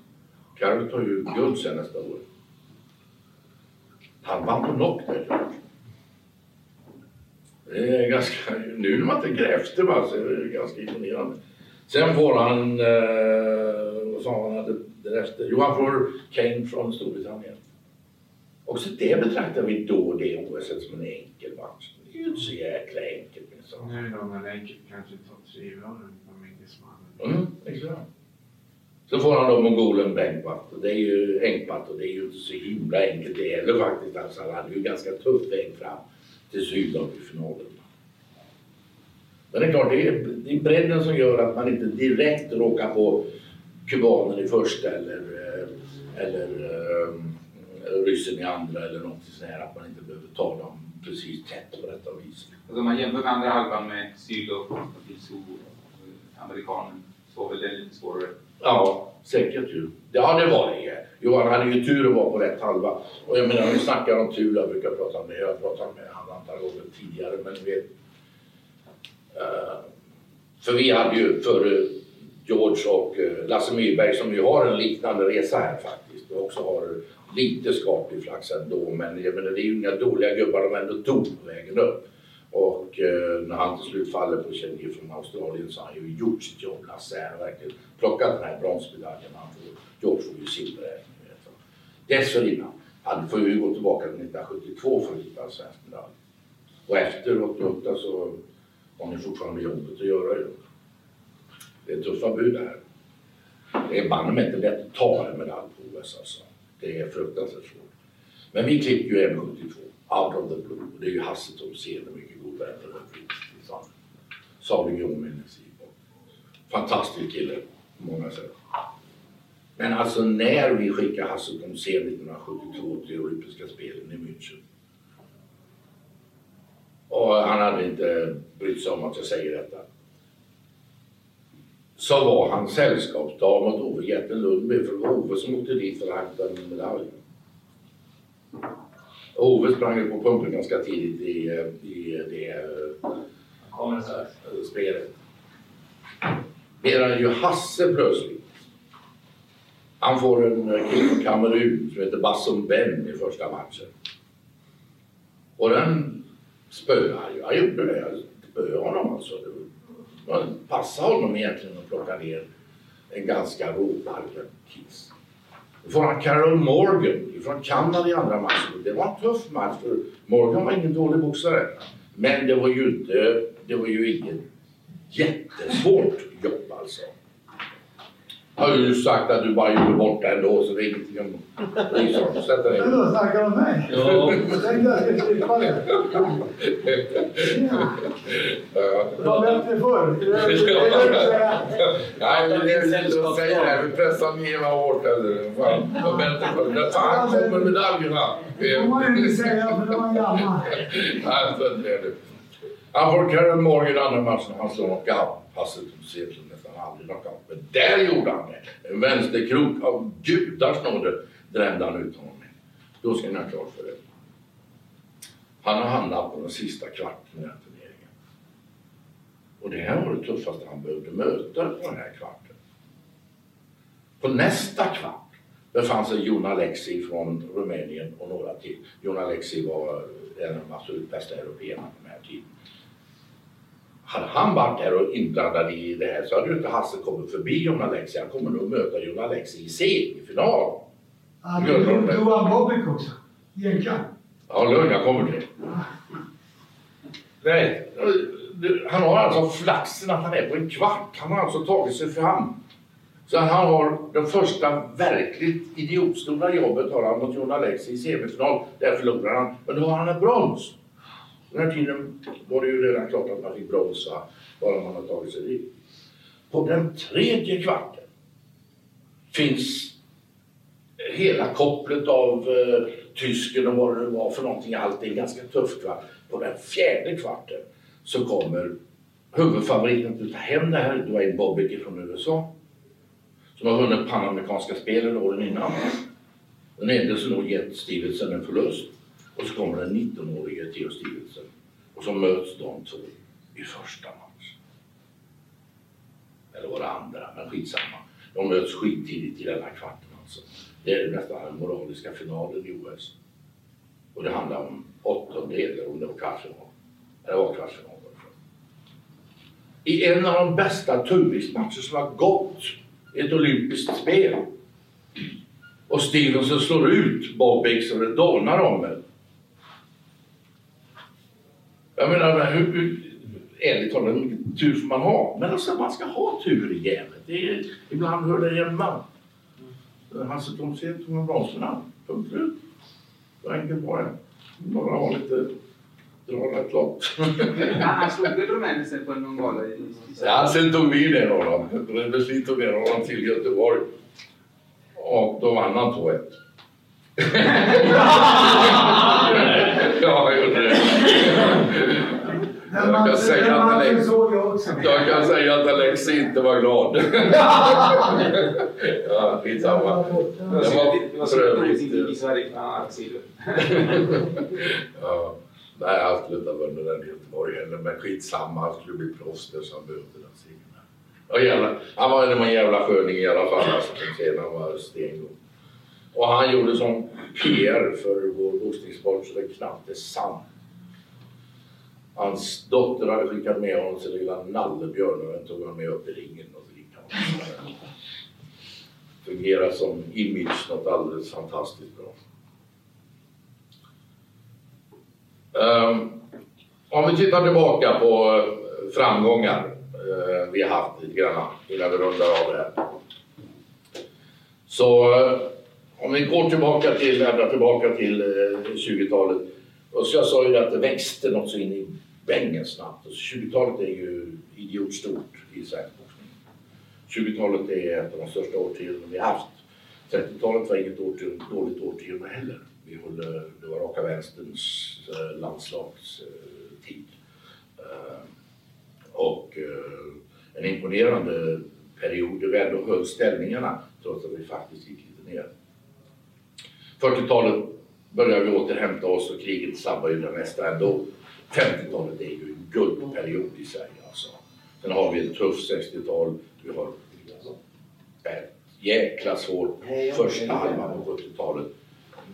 Carroth har ju guld sen nästa år. Han vann på knock där. Det är ganska, nu när man tänker efter bara, så är det ganska imponerande. Sen får han, eh, vad sa han därefter? Jo, han får Kane från Storbritannien. Också det betraktar vi då det OS som en enkel match. Det är ju inte så jäkla enkelt. Nu är de väl enkelt kanske topp tre i världen, de engelsmannen. Mm, exakt. Så får han då mongolen Bengtbat och det är ju Engbat och det är ju inte så himla enkelt det heller faktiskt. Alltså, han hade ju ganska tuff väg fram till Sydafrikafinalen. Men det är klart, det är, det är bredden som gör att man inte direkt råkar på kubanen i första eller, eh, eller uh, ryssen i andra eller något sånt här. Att man inte behöver ta dem precis tätt på detta vis. Alltså man jämför med andra halvan med syd och amerikanen så var väl det lite svårare. Ja, säkert ju. Det var det. Johan hade ju tur att vara på rätt halva. Och jag menar, vi snackar om tur, jag brukar prata det. Jag har pratat med ett antal gånger tidigare, men vi, vet. Uh, för vi hade ju före George och eh, Lasse Myrberg som ju har en liknande resa här faktiskt och också har lite skaplig flax ändå. Men jag menar, det är ju inga dåliga gubbar, de ändå dog på vägen upp. Och eh, när han till slut faller på Kjell från Australien så har han ju gjort sitt jobb. Lasse har verkligen plockat den här bronsmedaljen. Han får, George får ju silver. Dessförinnan han får ju gå tillbaka till 1972 för att hitta en svensk medalj. Och efter 88 så har ni fortfarande jobbet att göra ju. Det är tuffa bud det här. Det är banne mig inte lätt att ta en medalj på OS alltså. Det är fruktansvärt svårt. Men vi klippte ju M72, out of the blue. Och det är ju Hasse Tomsén, en mycket god vän till vår Salig Ljungmännes Fantastisk kille på många sätt. Men alltså när vi skickade Hasse Tomsén 1972 till Olympiska spelen i München. Och han hade inte brytt sig om att jag säger detta. Så var han sällskapsdam åt Ove Jätten Lundby, för det var Ove som åkte dit för att hämta en medalj. Ove sprang på pumpen ganska tidigt i, i det så. spelet. Medan ju Hasse plötsligt han får en kille från Kamerun som heter Bassum Ben i första matchen. Och den spöade han ju. Han gjorde det. Jag spöade honom alltså. Det passade honom egentligen att plocka ner en ganska råbarkad kiss. Då får han Carol Morgan från Kanada i andra matchen. Det var en tuff match för Morgan var ingen dålig boxare. Men det var ju inte, det var ju inget jättesvårt jobb alltså. Har ju sagt att du bara gjorde bort det ändå så det är ingenting att bry sig om. Sätt dig ner. då snackar du om mig? Ja. Jag tänkte jag skulle slippa det. Ja. Det var bättre förr. Nej, men det är att säga det. här. Vi pressar ner vad hårt. Det var bättre förr. Fan kommer medaljerna? Det får man ju inte säga för då är man gammal. <laughs> Nej, så är det. Han får Karen Morgan andra matchen. Han slår knockout. Tomsén slår nästan aldrig knockout. Men där gjorde han det. En vänsterkrok av gudars nåde drämde han ut honom med. Då ska ni ha klart för er. Han har hamnat på den sista kvarten i den här turneringen. Och det här var det tuffaste han behövde möta på den här kvarten. På nästa kvart befann sig Jon Alexi från Rumänien och några till. Jon Alexi var en av de absolut bästa européerna på den här tiden. Hade han varit där och inblandad i det här så hade ju inte Hasse kommit förbi Jon Alexi. Han kommer nog möta Jon Alexi i semifinal. Han tog Johan Bobek också. Jänkan. Ja, lugn, jag kommer till det. Nej, han har alltså flaxen att han är på en kvart. Han har alltså tagit sig fram. Så han har det första verkligt idiotstora jobbet har han mot Jon Alexi i semifinal. Där förlorar han. Men då har han en brons. Den här tiden var det ju redan klart att man fick bromsa bara man har tagit sig dit. På den tredje kvarten finns hela kopplet av eh, tysken och vad det nu var för någonting. Allt är ganska tufft. Va? På den fjärde kvarten så kommer huvudfavoriten att ta hem det här, Dwayne Bobbick från USA. Som har vunnit Panamerikanska spelen åren innan. Den enda som nog gett Stevenson en förlust. Och så kommer den 19-årige Theo Stevenson. Och så möts de två i första match. Eller var det andra, men skitsamma. De möts skittidigt i denna kvarten alltså. Det är nästan den moraliska finalen i OS. Och det handlar om åttondelar om det var kvartsfinal. Det var kvartsfinal. var det. I en av de bästa tungviktsmatcher som har gått i ett olympiskt spel. Och Stevenson slår ut Bob så det dånar om det. Jag menar, hur, hur, ärligt talat, hur mycket tur får man ha? Men alltså, man ska ha tur i är, ibland hör det hemma. Hasse Tomsén tog en bronsfinal. Punkt slut. Så enkelt var det. Bara ha lite, dra rätt långt. Han slog väl rumänen på någon gala i... Ja, sen tog vi ner honom. Redbergslid tog ner honom till Göteborg. Och då vann han 2-1. <laughs> <laughs> ja, jag gjorde det. Den Jag kan säga att Alex, jag kan säga att Alex inte var glad. <laughs> ja, skitsamma. Det var för övrigt- i Sverige. <laughs> Nej, han skulle inte ha vunnit den i Göteborg heller, men skitsamma. Han skulle bli proffs där så han behövde den segern. Han var en jävla sköning i alla fall. Alltså, sen han var stengod. Och han gjorde som PR för vår boxningssport så det knappt är sant. Hans dotter hade skickat med honom sin lilla nallebjörn och den tog han med upp i ringen. Och så gick han. Fungerar som image något alldeles fantastiskt bra. Um, om vi tittar tillbaka på eh, framgångar uh, vi har haft lite grann innan vi rundar av det här. Så uh, om vi går tillbaka till, ända tillbaka till uh, 20-talet. Och så jag sa ju att det växte något så in i bängen snabbt. Alltså 20-talet är ju idiotstort i svensk boxning. 20-talet är ett av de största årtiondena vi haft. 30-talet var inget årtionde, dåligt årtionde heller. Vi höll, det var raka vänsterns eh, landslagstid. Eh, och eh, en imponerande period där vi ändå höll ställningarna trots att vi faktiskt gick lite ner. 40-talet började vi återhämta oss och kriget sabbade ju det mesta ändå. 50-talet är ju en guldperiod i Sverige alltså. Sen har vi ett tufft 60-tal. Vi har ett jäkla svårt första halvan på 70-talet.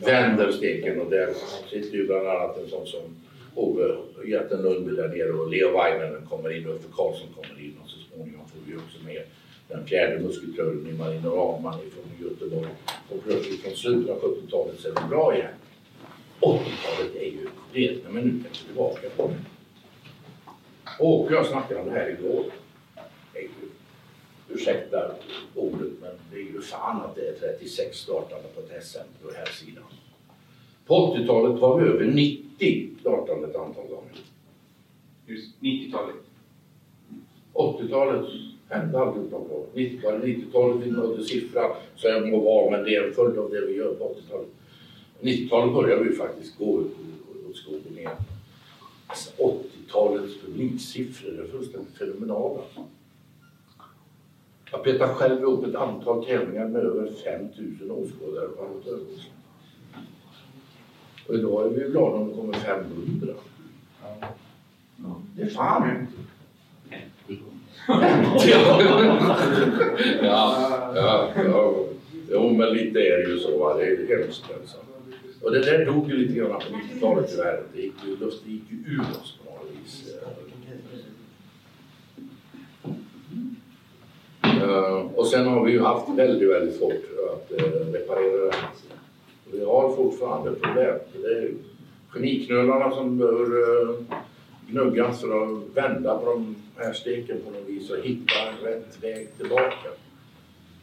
Vänder steken och där sitter ju bland annat en sån som Ove Jätten Lundby där nere och Leo Väinänen kommer in och Uffe Karlsson kommer in och så småningom får vi också med den fjärde muskeltören i Marino Rahman från Göteborg. Och plötsligt från slutet av 70-talet så är det bra igen. 80-talet är ju rena minuten tillbaka på det. Och jag snackade om det här igår. Det är ju, ursäkta ordet, men det är ju fan att det är 36 startande på ett SM på den här sidan. På 80-talet var vi över 90 startande ett antal gånger. Just 90-talet. 80-talet hände alltihopa på 90-talet. 90-talet vi nådde siffran så jag må vara, men det är en följd av det vi gör på 80-talet. 90-talet började vi faktiskt gå åt skogen igen. Alltså 80-talets publiksiffror är fullständigt fenomenala. Jag petade själv ihop ett antal tävlingar med över 5000 åskådare på amatörboxning. Och idag är vi glada om det kommer 500. Det är fan ja, ja, ja. Jo, men lite är det ju så. Va? Det är hemskt alltså. Och det där dog ju lite grann på 90-talet tyvärr. Det gick ju, luften gick ju ur oss på något vis. Uh, och sen har vi ju haft väldigt, väldigt svårt att uh, reparera det här. Vi har fortfarande problem. Det är geniknölarna som behöver uh, gnuggas för att vända på de här steken på något vis och hitta rätt väg tillbaka.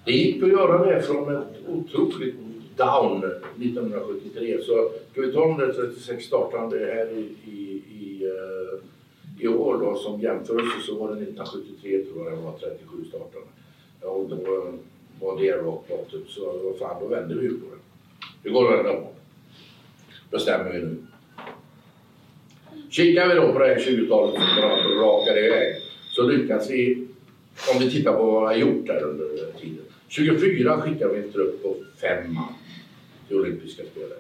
Det gick att göra det från ett otroligt down 1973. Så ska vi ta de där 36 startande här i, i, i, eh, i år då som jämförelse så var det 1973 tror jag det var 37 startande. Ja, och då eh, var det rockloppet så vad fan då vände vi ju på det. Det går att vända på. Bestämmer vi nu. Kikar vi då på det här 20-talet som bara rakar iväg så lyckas vi, om vi tittar på vad vi har gjort där under tiden. 24 skickar vi en trupp på fem man i olympiska spelen.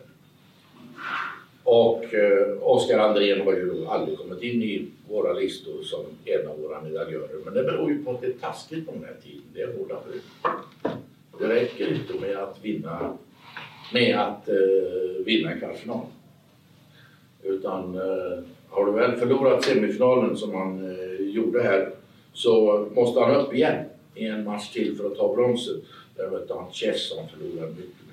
Och eh, Oskar Andrén har ju då aldrig kommit in i våra listor som en av våra medaljörer. Men det beror ju på att det är taskigt på den här tiden. Det är hårda bud. Det räcker inte med att vinna, med att eh, vinna en kvartsfinal. Utan eh, har du väl förlorat semifinalen som han eh, gjorde här så måste han upp igen i en match till för att ta bronset. Där mötte han Chess som förlorade mycket.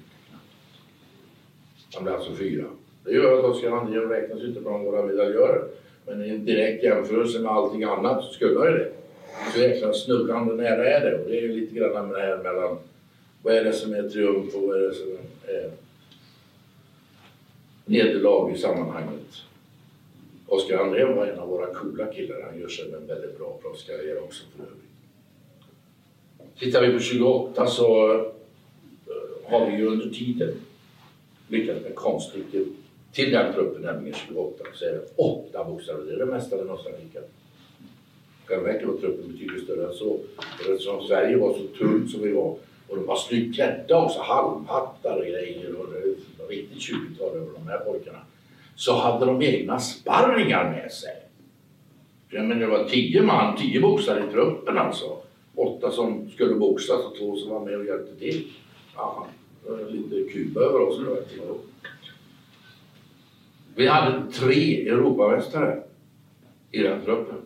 Han blev alltså fyra. Det gör att Oskar Andrén räknas inte bland våra medaljörer. Men i en direkt jämförelse med allting annat så skulle han ju det. Så jäkla snubblande nära är det. Och det är ju lite grann med det här mellan vad är det som är triumf och vad är det som är nederlag i sammanhanget. Oskar Andrén var en av våra coola killar. Han gör sig en väldigt bra proffskarriär också för övrigt. Tittar vi på 28 så eh, har vi ju under tiden lyckats med konststycket till den truppen, nämligen 28, så är det åtta bokstäver. Det är det mesta den någonsin skickat. Själva verket var truppen betydligt större än så. Och eftersom Sverige var så tungt som vi var och de var snyggt klädda också, halmhattar och grejer och det var riktigt 20-tal över de här pojkarna. Så hade de egna sparringar med sig. Jag menar, det var tio man, tio boxare i truppen alltså. Åtta som skulle boxas och två som var med och hjälpte till. Aha lite Kuba över oss nu. Vi hade tre Europamästare i den truppen.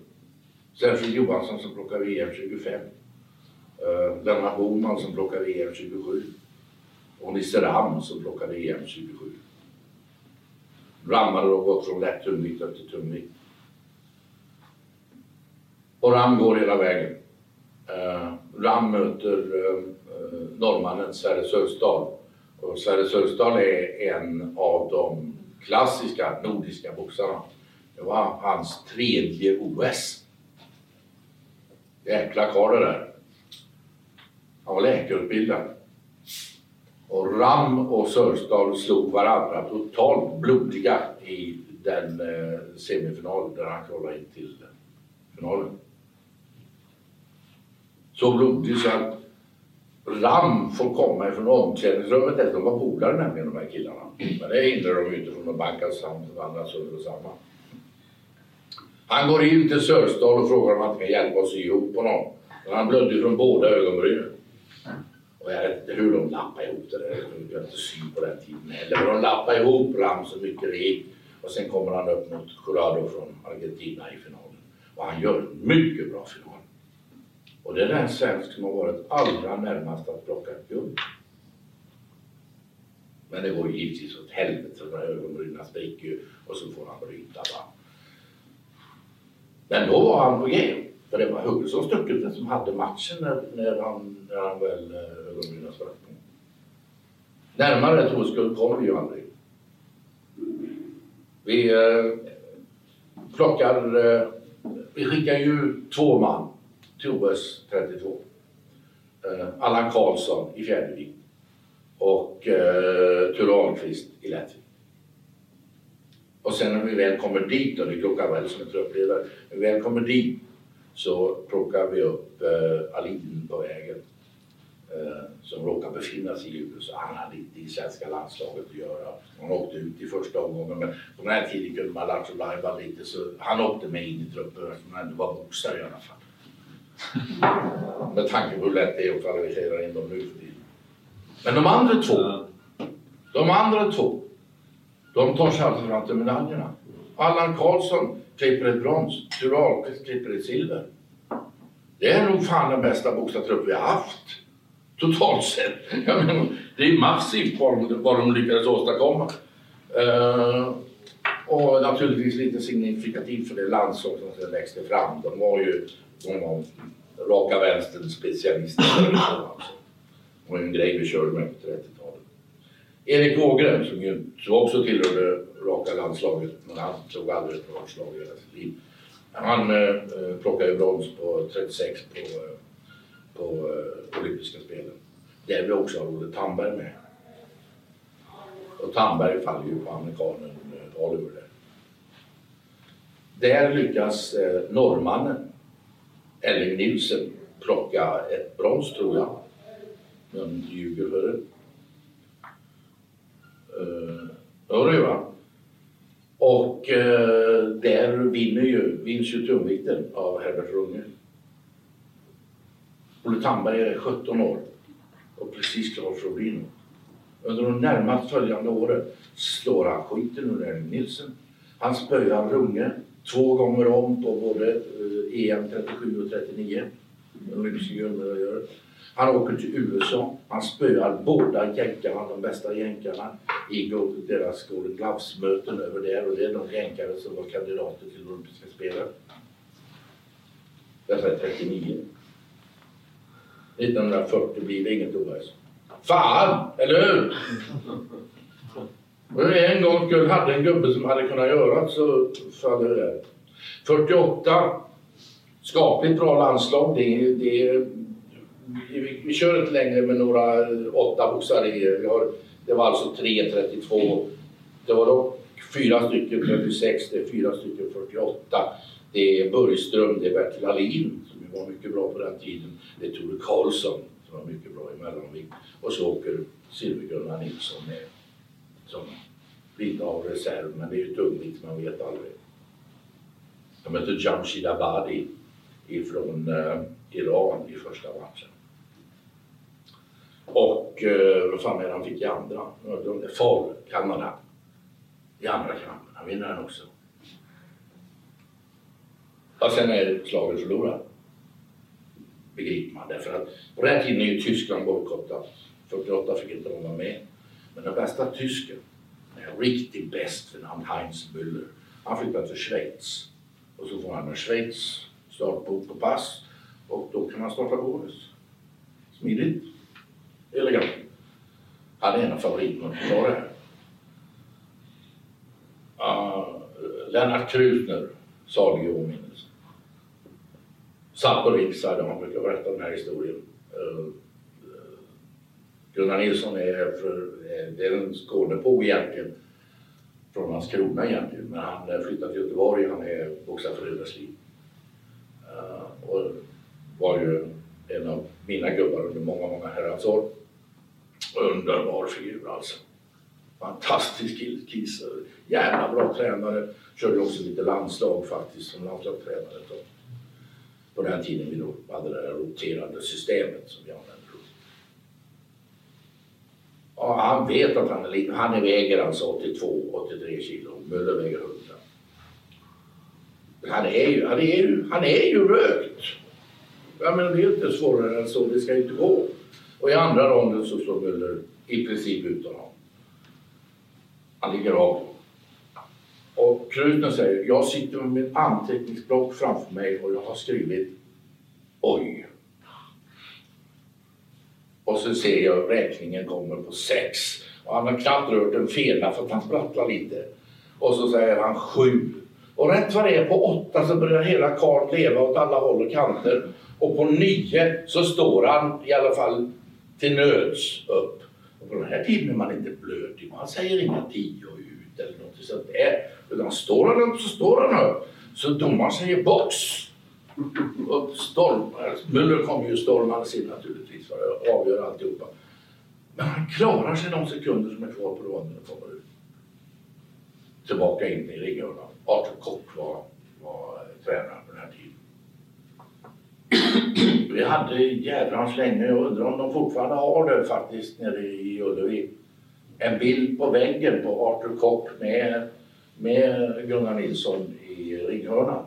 Sergio Johansson som plockade VM 25. Uh, Lennart Boman som plockade VM 27. Och Nisse Ram som plockade EM 27. Ram hade då gått från lätt tungvikt upp till tungvikt. Och Ram går hela vägen. Uh, Ram möter uh, norrmannen Sverre Sörstad. Och Sverre Sörstad är en av de klassiska nordiska boxarna. Det var hans tredje OS. Jäkla karl det där. Han var läkarutbildad. Och Ram och Sörstad slog varandra totalt blodiga i den eh, semifinalen semifinal där han kvalade in till finalen. Så blodig så att Ram får komma ifrån omklädningsrummet. De var polare nämligen de här killarna. Men det hindrar de ju inte från att banka varandra sönder och samman. Han går in till Sörstad och frågar om han kan hjälpa oss att ihop honom. Men han blödde från båda ögonbrynen. Och jag vet inte hur de lappade ihop det där. Jag kunde inte syn på den tiden heller. Men de lappade ihop Ram så mycket det gick. Och sen kommer han upp mot Jurado från Argentina i finalen. Och han gör en mycket bra final. Och det är den svensk som har varit allra närmast att plocka ett guld. Men det går ju givetvis åt helvete för ögonbrynen spricker ju och så får han bryta. Va? Men då var han på G. För det var Hugosson stucket som hade matchen när, när, han, när han väl eh, ögonbrynen sprack. Närmare ett OS-guld vi ju aldrig. Vi eh, plockar, eh, vi skickar ju två man till OS 32. Eh, Allan Karlsson i fjärdevikt och eh, Ture Ahlqvist i lättvikt. Och sen när vi väl kommer dit, och det är Klockan väl som är truppledare, när vi väl kommer dit så plockar vi upp eh, Alin på vägen eh, som råkar befinna sig i USA. Han hade inte i svenska landslaget att göra. Han åkte ut i första omgången men på den här tiden kunde man alltså Lattjo lite så han åkte med in i truppen eftersom han ändå var boxare i alla fall. <laughs> Med tanke på hur lätt det är att kvalificera in dem nu för tiden. Men de andra två, de andra två, de tar sig alltså fram till medaljerna. Allan Karlsson klipper ett brons, Ture Ahlqvist klipper ett silver. Det är nog fan den bästa boxartrupp vi har haft. Totalt sett. <laughs> Jag menar, det är massivt vad de lyckades åstadkomma. Uh, och naturligtvis lite signifikativt för det landslag som sen växte fram. De var ju de var raka vänstern specialister. och Det var en grej vi körde med på 30-talet. Erik Ågren som ju också tillhörde raka landslaget men han tog aldrig ett rakt slag i hela sitt liv. Han eh, plockade brons på 36 på, eh, på eh, olympiska spelen. Där vi också har Olle Tandberg med. Och Tandberg faller ju på amerikanen eh, Oliver där. Där lyckas eh, norrmannen Elling Nielsen, plocka ett brons tror jag. Men ljuger för det. Eh, uh, ja, det gör han. Och eh, där vinner ju, vinns ju tungvikten av Herbert Runge. Olle Tandberg är 17 år och precis klar för att bli något. Under de närmast följande åren slår han skiten ur Erling Nilsson. Han spöar Runge två gånger om på både eh, EM 37 och 39. Olympiska guldmedaljörer. Han åker till USA. Han spöar båda jänkarna, de bästa jänkarna, i deras Golden Gloves-möten över där. Och det är de jänkare som var kandidater till olympiska spelen. Detta är 39. 1940 blir det inget OS. Fan, eller hur? Och jag en gång skull hade en gubbe som hade kunnat göra så faller det där. 48. Skapligt bra landslag. Det, det, vi, vi kör inte längre med några åtta boxare. i. Vi har, det var alltså 3.32. Det var dock fyra stycken 36, det är fyra stycken 48. Det är Börjström, det är Bertil Ahlin som var mycket bra på den tiden. Det är Tore Karlsson som var mycket bra i mellanvikt. Och så åker Silver-Gunnar Nilsson med som lite av reserv, men det är ju tungvikt, man vet aldrig. De mötte Jamshid Abadi ifrån eh, Iran i första matchen. Och eh, vad fan är det han fick i andra? Far, Kanada. I andra kampen. Han vinner den också. Och sen är slaget förlorat. Begriper man. Därför att på den tiden är ju Tyskland bojkottat. 48 fick inte de vara med. Men den bästa tysken, en riktigt bäst vid namn Heinz Müller, han flyttade till Schweiz. Och så får han en Schweiz startbok på pass och då kan han starta OS. Smidigt. Elegant. Han är en av favoriterna på det här. Uh, Lennart Krutner, salig i åminnelse. Satt på riksdagen, han brukar berätta den här historien. Uh, Gunnar Nilsson är, för, eh, det är en Skånepåg egentligen. Från Landskrona egentligen. Men han eh, flyttade till Göteborg. Han är boxare för Riddarsliv. Uh, eh, och var ju en av mina gubbar under många, många herrans år. Underbar figur alltså. Fantastisk kis. Jävla bra tränare. Körde också lite landslag faktiskt som landslagstränare. På den tiden vi då hade det här roterande systemet som vi använde. Ja, han vet att han är liten. Han väger alltså 82-83 kilo. Möller väger 100. Han är ju, han är ju, han är ju rökt. Jag menar, det är inte svårare än så. Det ska ju inte gå. Och i andra ronden så slår Möller i princip ut honom. Han ligger av. Och Krutner säger, jag sitter med mitt anteckningsblock framför mig och jag har skrivit oj. Och så ser jag räkningen kommer på sex. Och han har knappt rört en fena för att han sprattlar lite. Och så säger han sju. Och rätt vad det är på åtta så börjar hela karln leva åt alla håll och kanter. Och på nio så står han i alla fall till nöds upp. Och på den här tiden är man inte blöt. Man säger inga tio ut eller något sånt där. Utan står han upp så står han upp. Så domaren säger box. Och stormar. Müller kommer ju stormandes in naturligtvis för att avgöra alltihopa. Men han klarar sig de sekunder som är kvar på ronden och kommer ut. Tillbaka in i ringhörnan. Arthur Kock var, var tränare på den här tiden. Vi hade jädrans länge, jag undrar om de fortfarande har det faktiskt nere i Ullevi. En bild på väggen på Arthur Kock med, med Gunnar Nilsson i ringhörnan.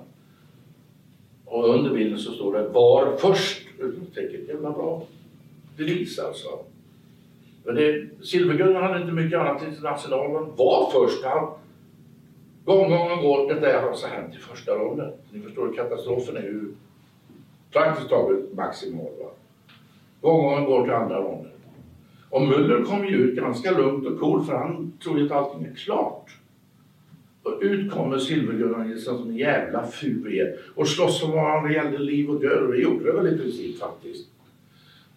Och under bilden så står det var först. Utropstecken, jävla bra devis alltså. Men det, Silvergunnar hade inte mycket annat internationalen. Var först. Han, gång, gången går. Detta är alltså hänt i första ronden. Ni förstår, katastrofen är ju praktiskt taget maximal. Va? Gång, går till andra ronden. Och Müller kom ju ut ganska lugnt och cool för han tror ju att allting är klart. Och ut kommer Silvergunnar Nilsson som en jävla furie och slåss som om det gällde liv och död. Och det gjorde det väl i princip faktiskt.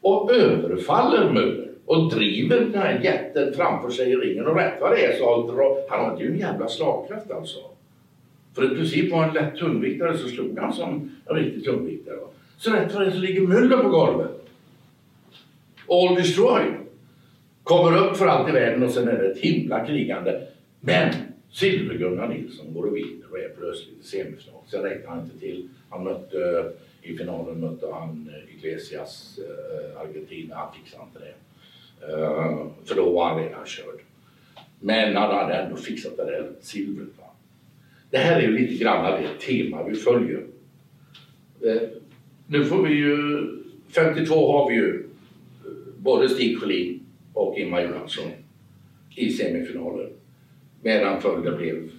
Och överfaller Müller och driver den här jätten framför sig i ringen. Och rätt vad det är så har Han har ju en jävla slagkraft alltså. För i princip var en lätt tungviktare så slog han som en riktig tungviktare. Så rätt vad det är så ligger Müller på golvet. All destroyed. Kommer upp för allt i världen och sen är det ett himla krigande. Men Silver-Gunnar Nilsson går och vinner och är plötsligt i semifinal. Sen räknar han inte till. Han mötte, i finalen mötte han eh, Iglesias eh, Argentina. Han fixade inte det. Eh, för då var han redan körd. Men han hade ändå fixat det där silvret. Va? Det här är ju lite grann det tema vi följer. Nu får vi ju, 52 har vi ju både Stig Sjölin och Ingemar Johansson i semifinalen. Medan följden blev,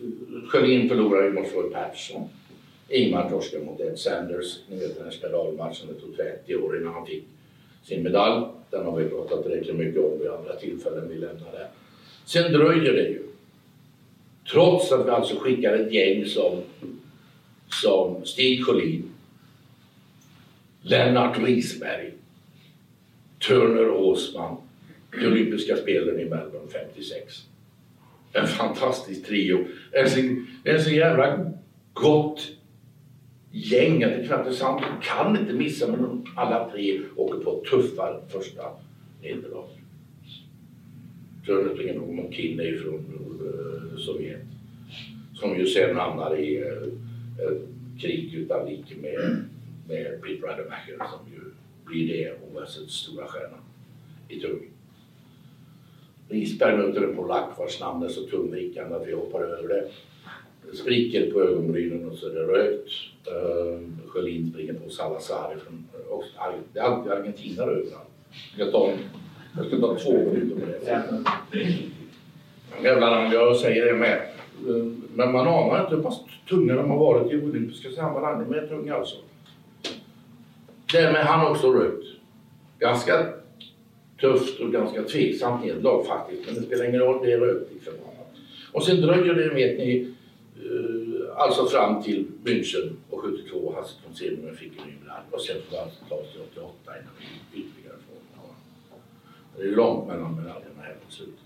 Sjölin förlorade mot Floyd Patterson. Ingmar torskade mot Ed Sanders. Ni vet den här skandalmatchen, det tog 30 år innan han fick sin medalj. Den har vi pratat tillräckligt mycket om vid andra tillfällen, vi lämnar det. Sen dröjer det ju. Trots att vi alltså skickar ett gäng som, som Stig Sjölin, Lennart Risberg, Turner Åsman till olympiska spelen i Melbourne 56. En fantastisk trio. Det är så, så jävla gott gäng att det är knappt är sant. Du kan inte missa men de alla tre åker på tuffa första nederlag. Turner och McKinney från uh, Sovjet. Som ju sen hamnar i uh, uh, krig utan like med, med Pete Rademacher som ju blir det OSets stora stjärna i Turkiet. Risberg möter en polack vars namn är så tungvrickande att vi hoppar över det. Spricker på ögonbrynen och så är det rökt. Uh, Sjölin springer på Salazar från, och, det är alltid argentinare överallt. Jag ska ta, jag ska ta två minuter på det. Jävlar, jag säger det med. Eh, men man anar inte hur pass tunga de har varit i olympiska sammanhang. De är tunga alltså. Därmed är han också rökt. Ganska tufft och ganska tveksamt nederlag faktiskt. Men det spelar ingen roll, det är rökt liksom. Och sen dröjer det, vet ni, eh, alltså fram till München och 72, Hasse von Seemann fick en ny medalj. Och sen får alltså tas till 88 innan vi ytterligare får. Det är långt mellan medaljerna här på slutet.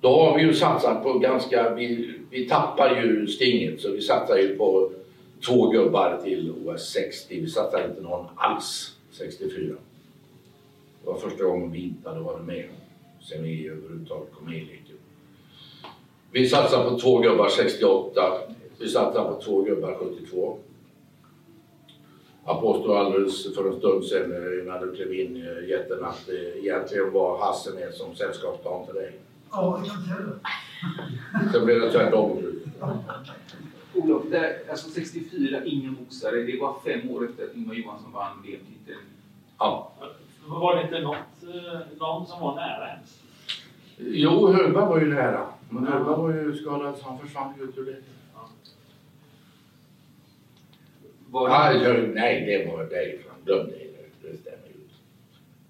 Då har vi ju satsat på ganska, vi, vi tappar ju stinget så vi satsar ju på två gubbar till OS 60. Vi satsar inte någon alls 64. Det var första gången vi inte hade varit med sen vi överhuvudtaget kom med i leken. Vi satsar på två gubbar 68. Vi satsar på två gubbar 72. Jag påstod alldeles för en stund sedan eh, när du klev in i jätten att det egentligen var Hasse med som sällskapsplan till dig. Ja, det. <laughs> Sen blev det tvärtom. Olof, där, alltså 64, ingen boxare. Det var fem år efter att Ingvar Johansson vann VM-titeln. Ja. Var det inte något, eh, någon som var nära ens? Jo, Högberg var ju nära. Men Högberg var ju skadad så han försvann ju ut ur det. Var Nej, jag- nej, det var därifrån. Glöm det. Det stämmer ju.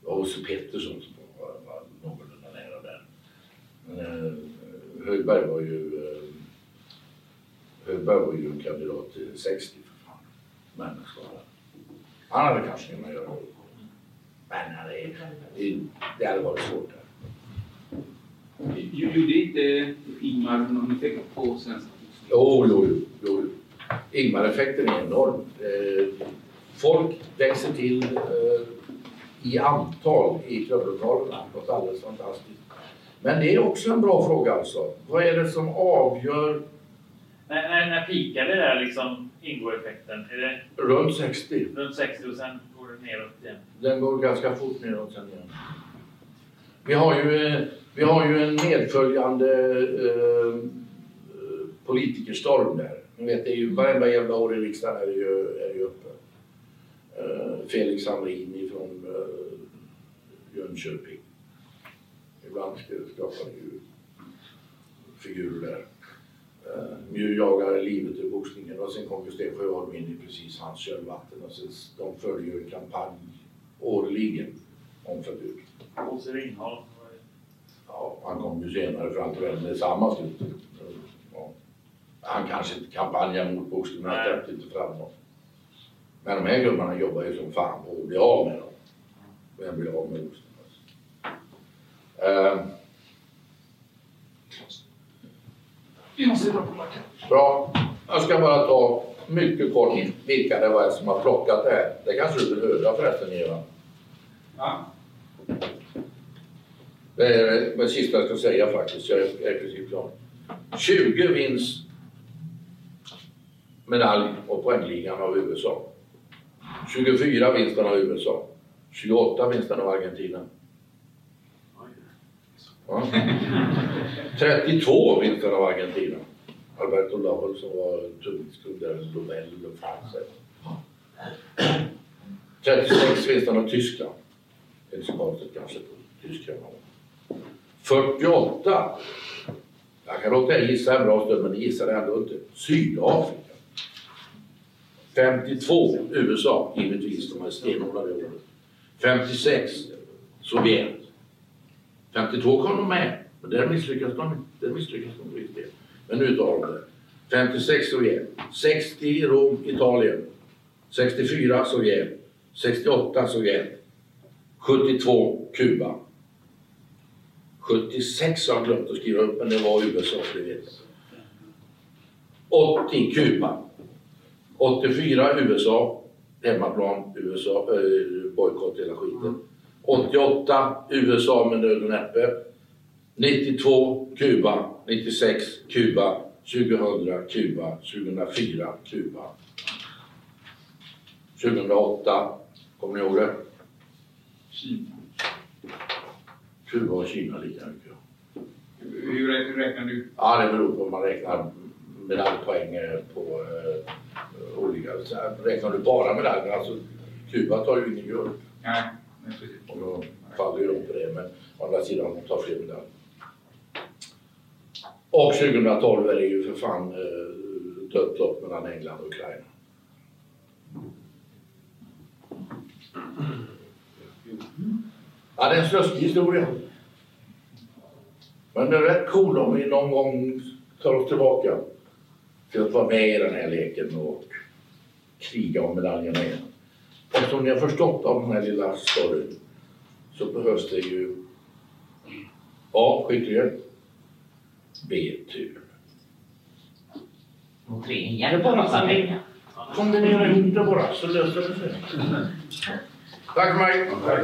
Det var Åse Pettersson som var, var någorlunda nära där. Men eh, Högberg var ju eh, Högberg var ju en kandidat till 60 för fan. Men skadad. Han hade kanske kunnat göra det. Men är, det, det hade varit svårt. Gjorde inte Ingmar någon effekt på svensk boxning? Jo, jo, jo. jo. Ingmar-effekten är enorm. Eh, folk växer till eh, i antal i klubblokalerna. Något alldeles fantastiskt. Men det är också en bra fråga alltså. Vad är det som avgör När, när, när pikade det där liksom Ingo-effekten? Det runt 60? runt 60 och sen det neråt igen? Den går ganska fort neråt sen igen. Vi har ju, eh, vi har ju en medföljande eh, politikerstorm där. Ni vet, det är ju varenda jävla år i riksdagen är det ju, är det ju uppe. Eh, Felix Hamrin ifrån eh, Jönköping. Ibland skapar det ju figurer där. Nu jagar livet ur boxningen och sen kom ju Sten Sjöholm in i precis hans kölvatten och sen, de följer ju en kampanj årligen om förbud. Bosse Ringholm. Ja, han kom ju senare fram till det med samma slut. Ja. Han kanske inte kampanjar mot boxning men han släppte inte fram dem. Men de här gubbarna jobbar ju som fan på att bli av med dem. Vem blir av med boxning? Uh, Vi måste dra på backen. Bra. Jag ska bara ta mycket kort vilka det var som har plockat det här. Det kanske du vill höra förresten Eva? Ja. Det är det sista jag ska säga faktiskt. Jag är, är precis klar. 20 vinns medalj och poängligan av USA. 24 vinsten av USA. 28 vinsten av Argentina. Ja. 32 vinster av Argentina. Alberto Laval som var tungviktskung där, Lovell och Franzell. 36 vinster av Tyskland. Det är inte så konstigt kanske på Tyskland. 48. Jag kan låta er gissa en bra stund, men ni gissar ändå inte. Sydafrika. 52 USA, givetvis, de är stenhårda det året. 56 Sovjet. 52 kom de med, men där misslyckades de, där misslyckas de på. Men nu tar de det. 56 Sovjet. 60 Rom, Italien. 64 Sovjet. 68 Sovjet. 72 Kuba. 76 har jag glömt att skriva upp, men det var USA, det vet jag. 80 Kuba. 84 USA, hemmaplan, USA, äh, eh, bojkott hela skiten. 88 USA med nöd och näppe. 92 Kuba, 96 Kuba, 2000 Kuba, 2004 Kuba. 2008, kommer ni ihåg det? Kina. Kuba och Kina lika mycket. Hur, rä- hur räknar du? Ja, det beror på om man räknar medaljpoäng på eh, olika... Räknar du bara medaljerna, alltså Kuba tar ju ingen guld. Nej. Och då faller ju de på det, men å andra sidan de tar fler medaljer. Och 2012 är det ju för fan eh, dött lopp mellan England och Ukraina. Ja, det är en sluskig historia. Men det är rätt cool om vi någon gång tar oss tillbaka till att vara med i den här leken och kriga om medaljerna igen. Eftersom ni har förstått av den här lilla storyn så behövs det ju A. Skicklighet B. Tur. Och ringar du bara så länge. Kombinera ihop det bara så löser det sig. Tack Mike! Tack.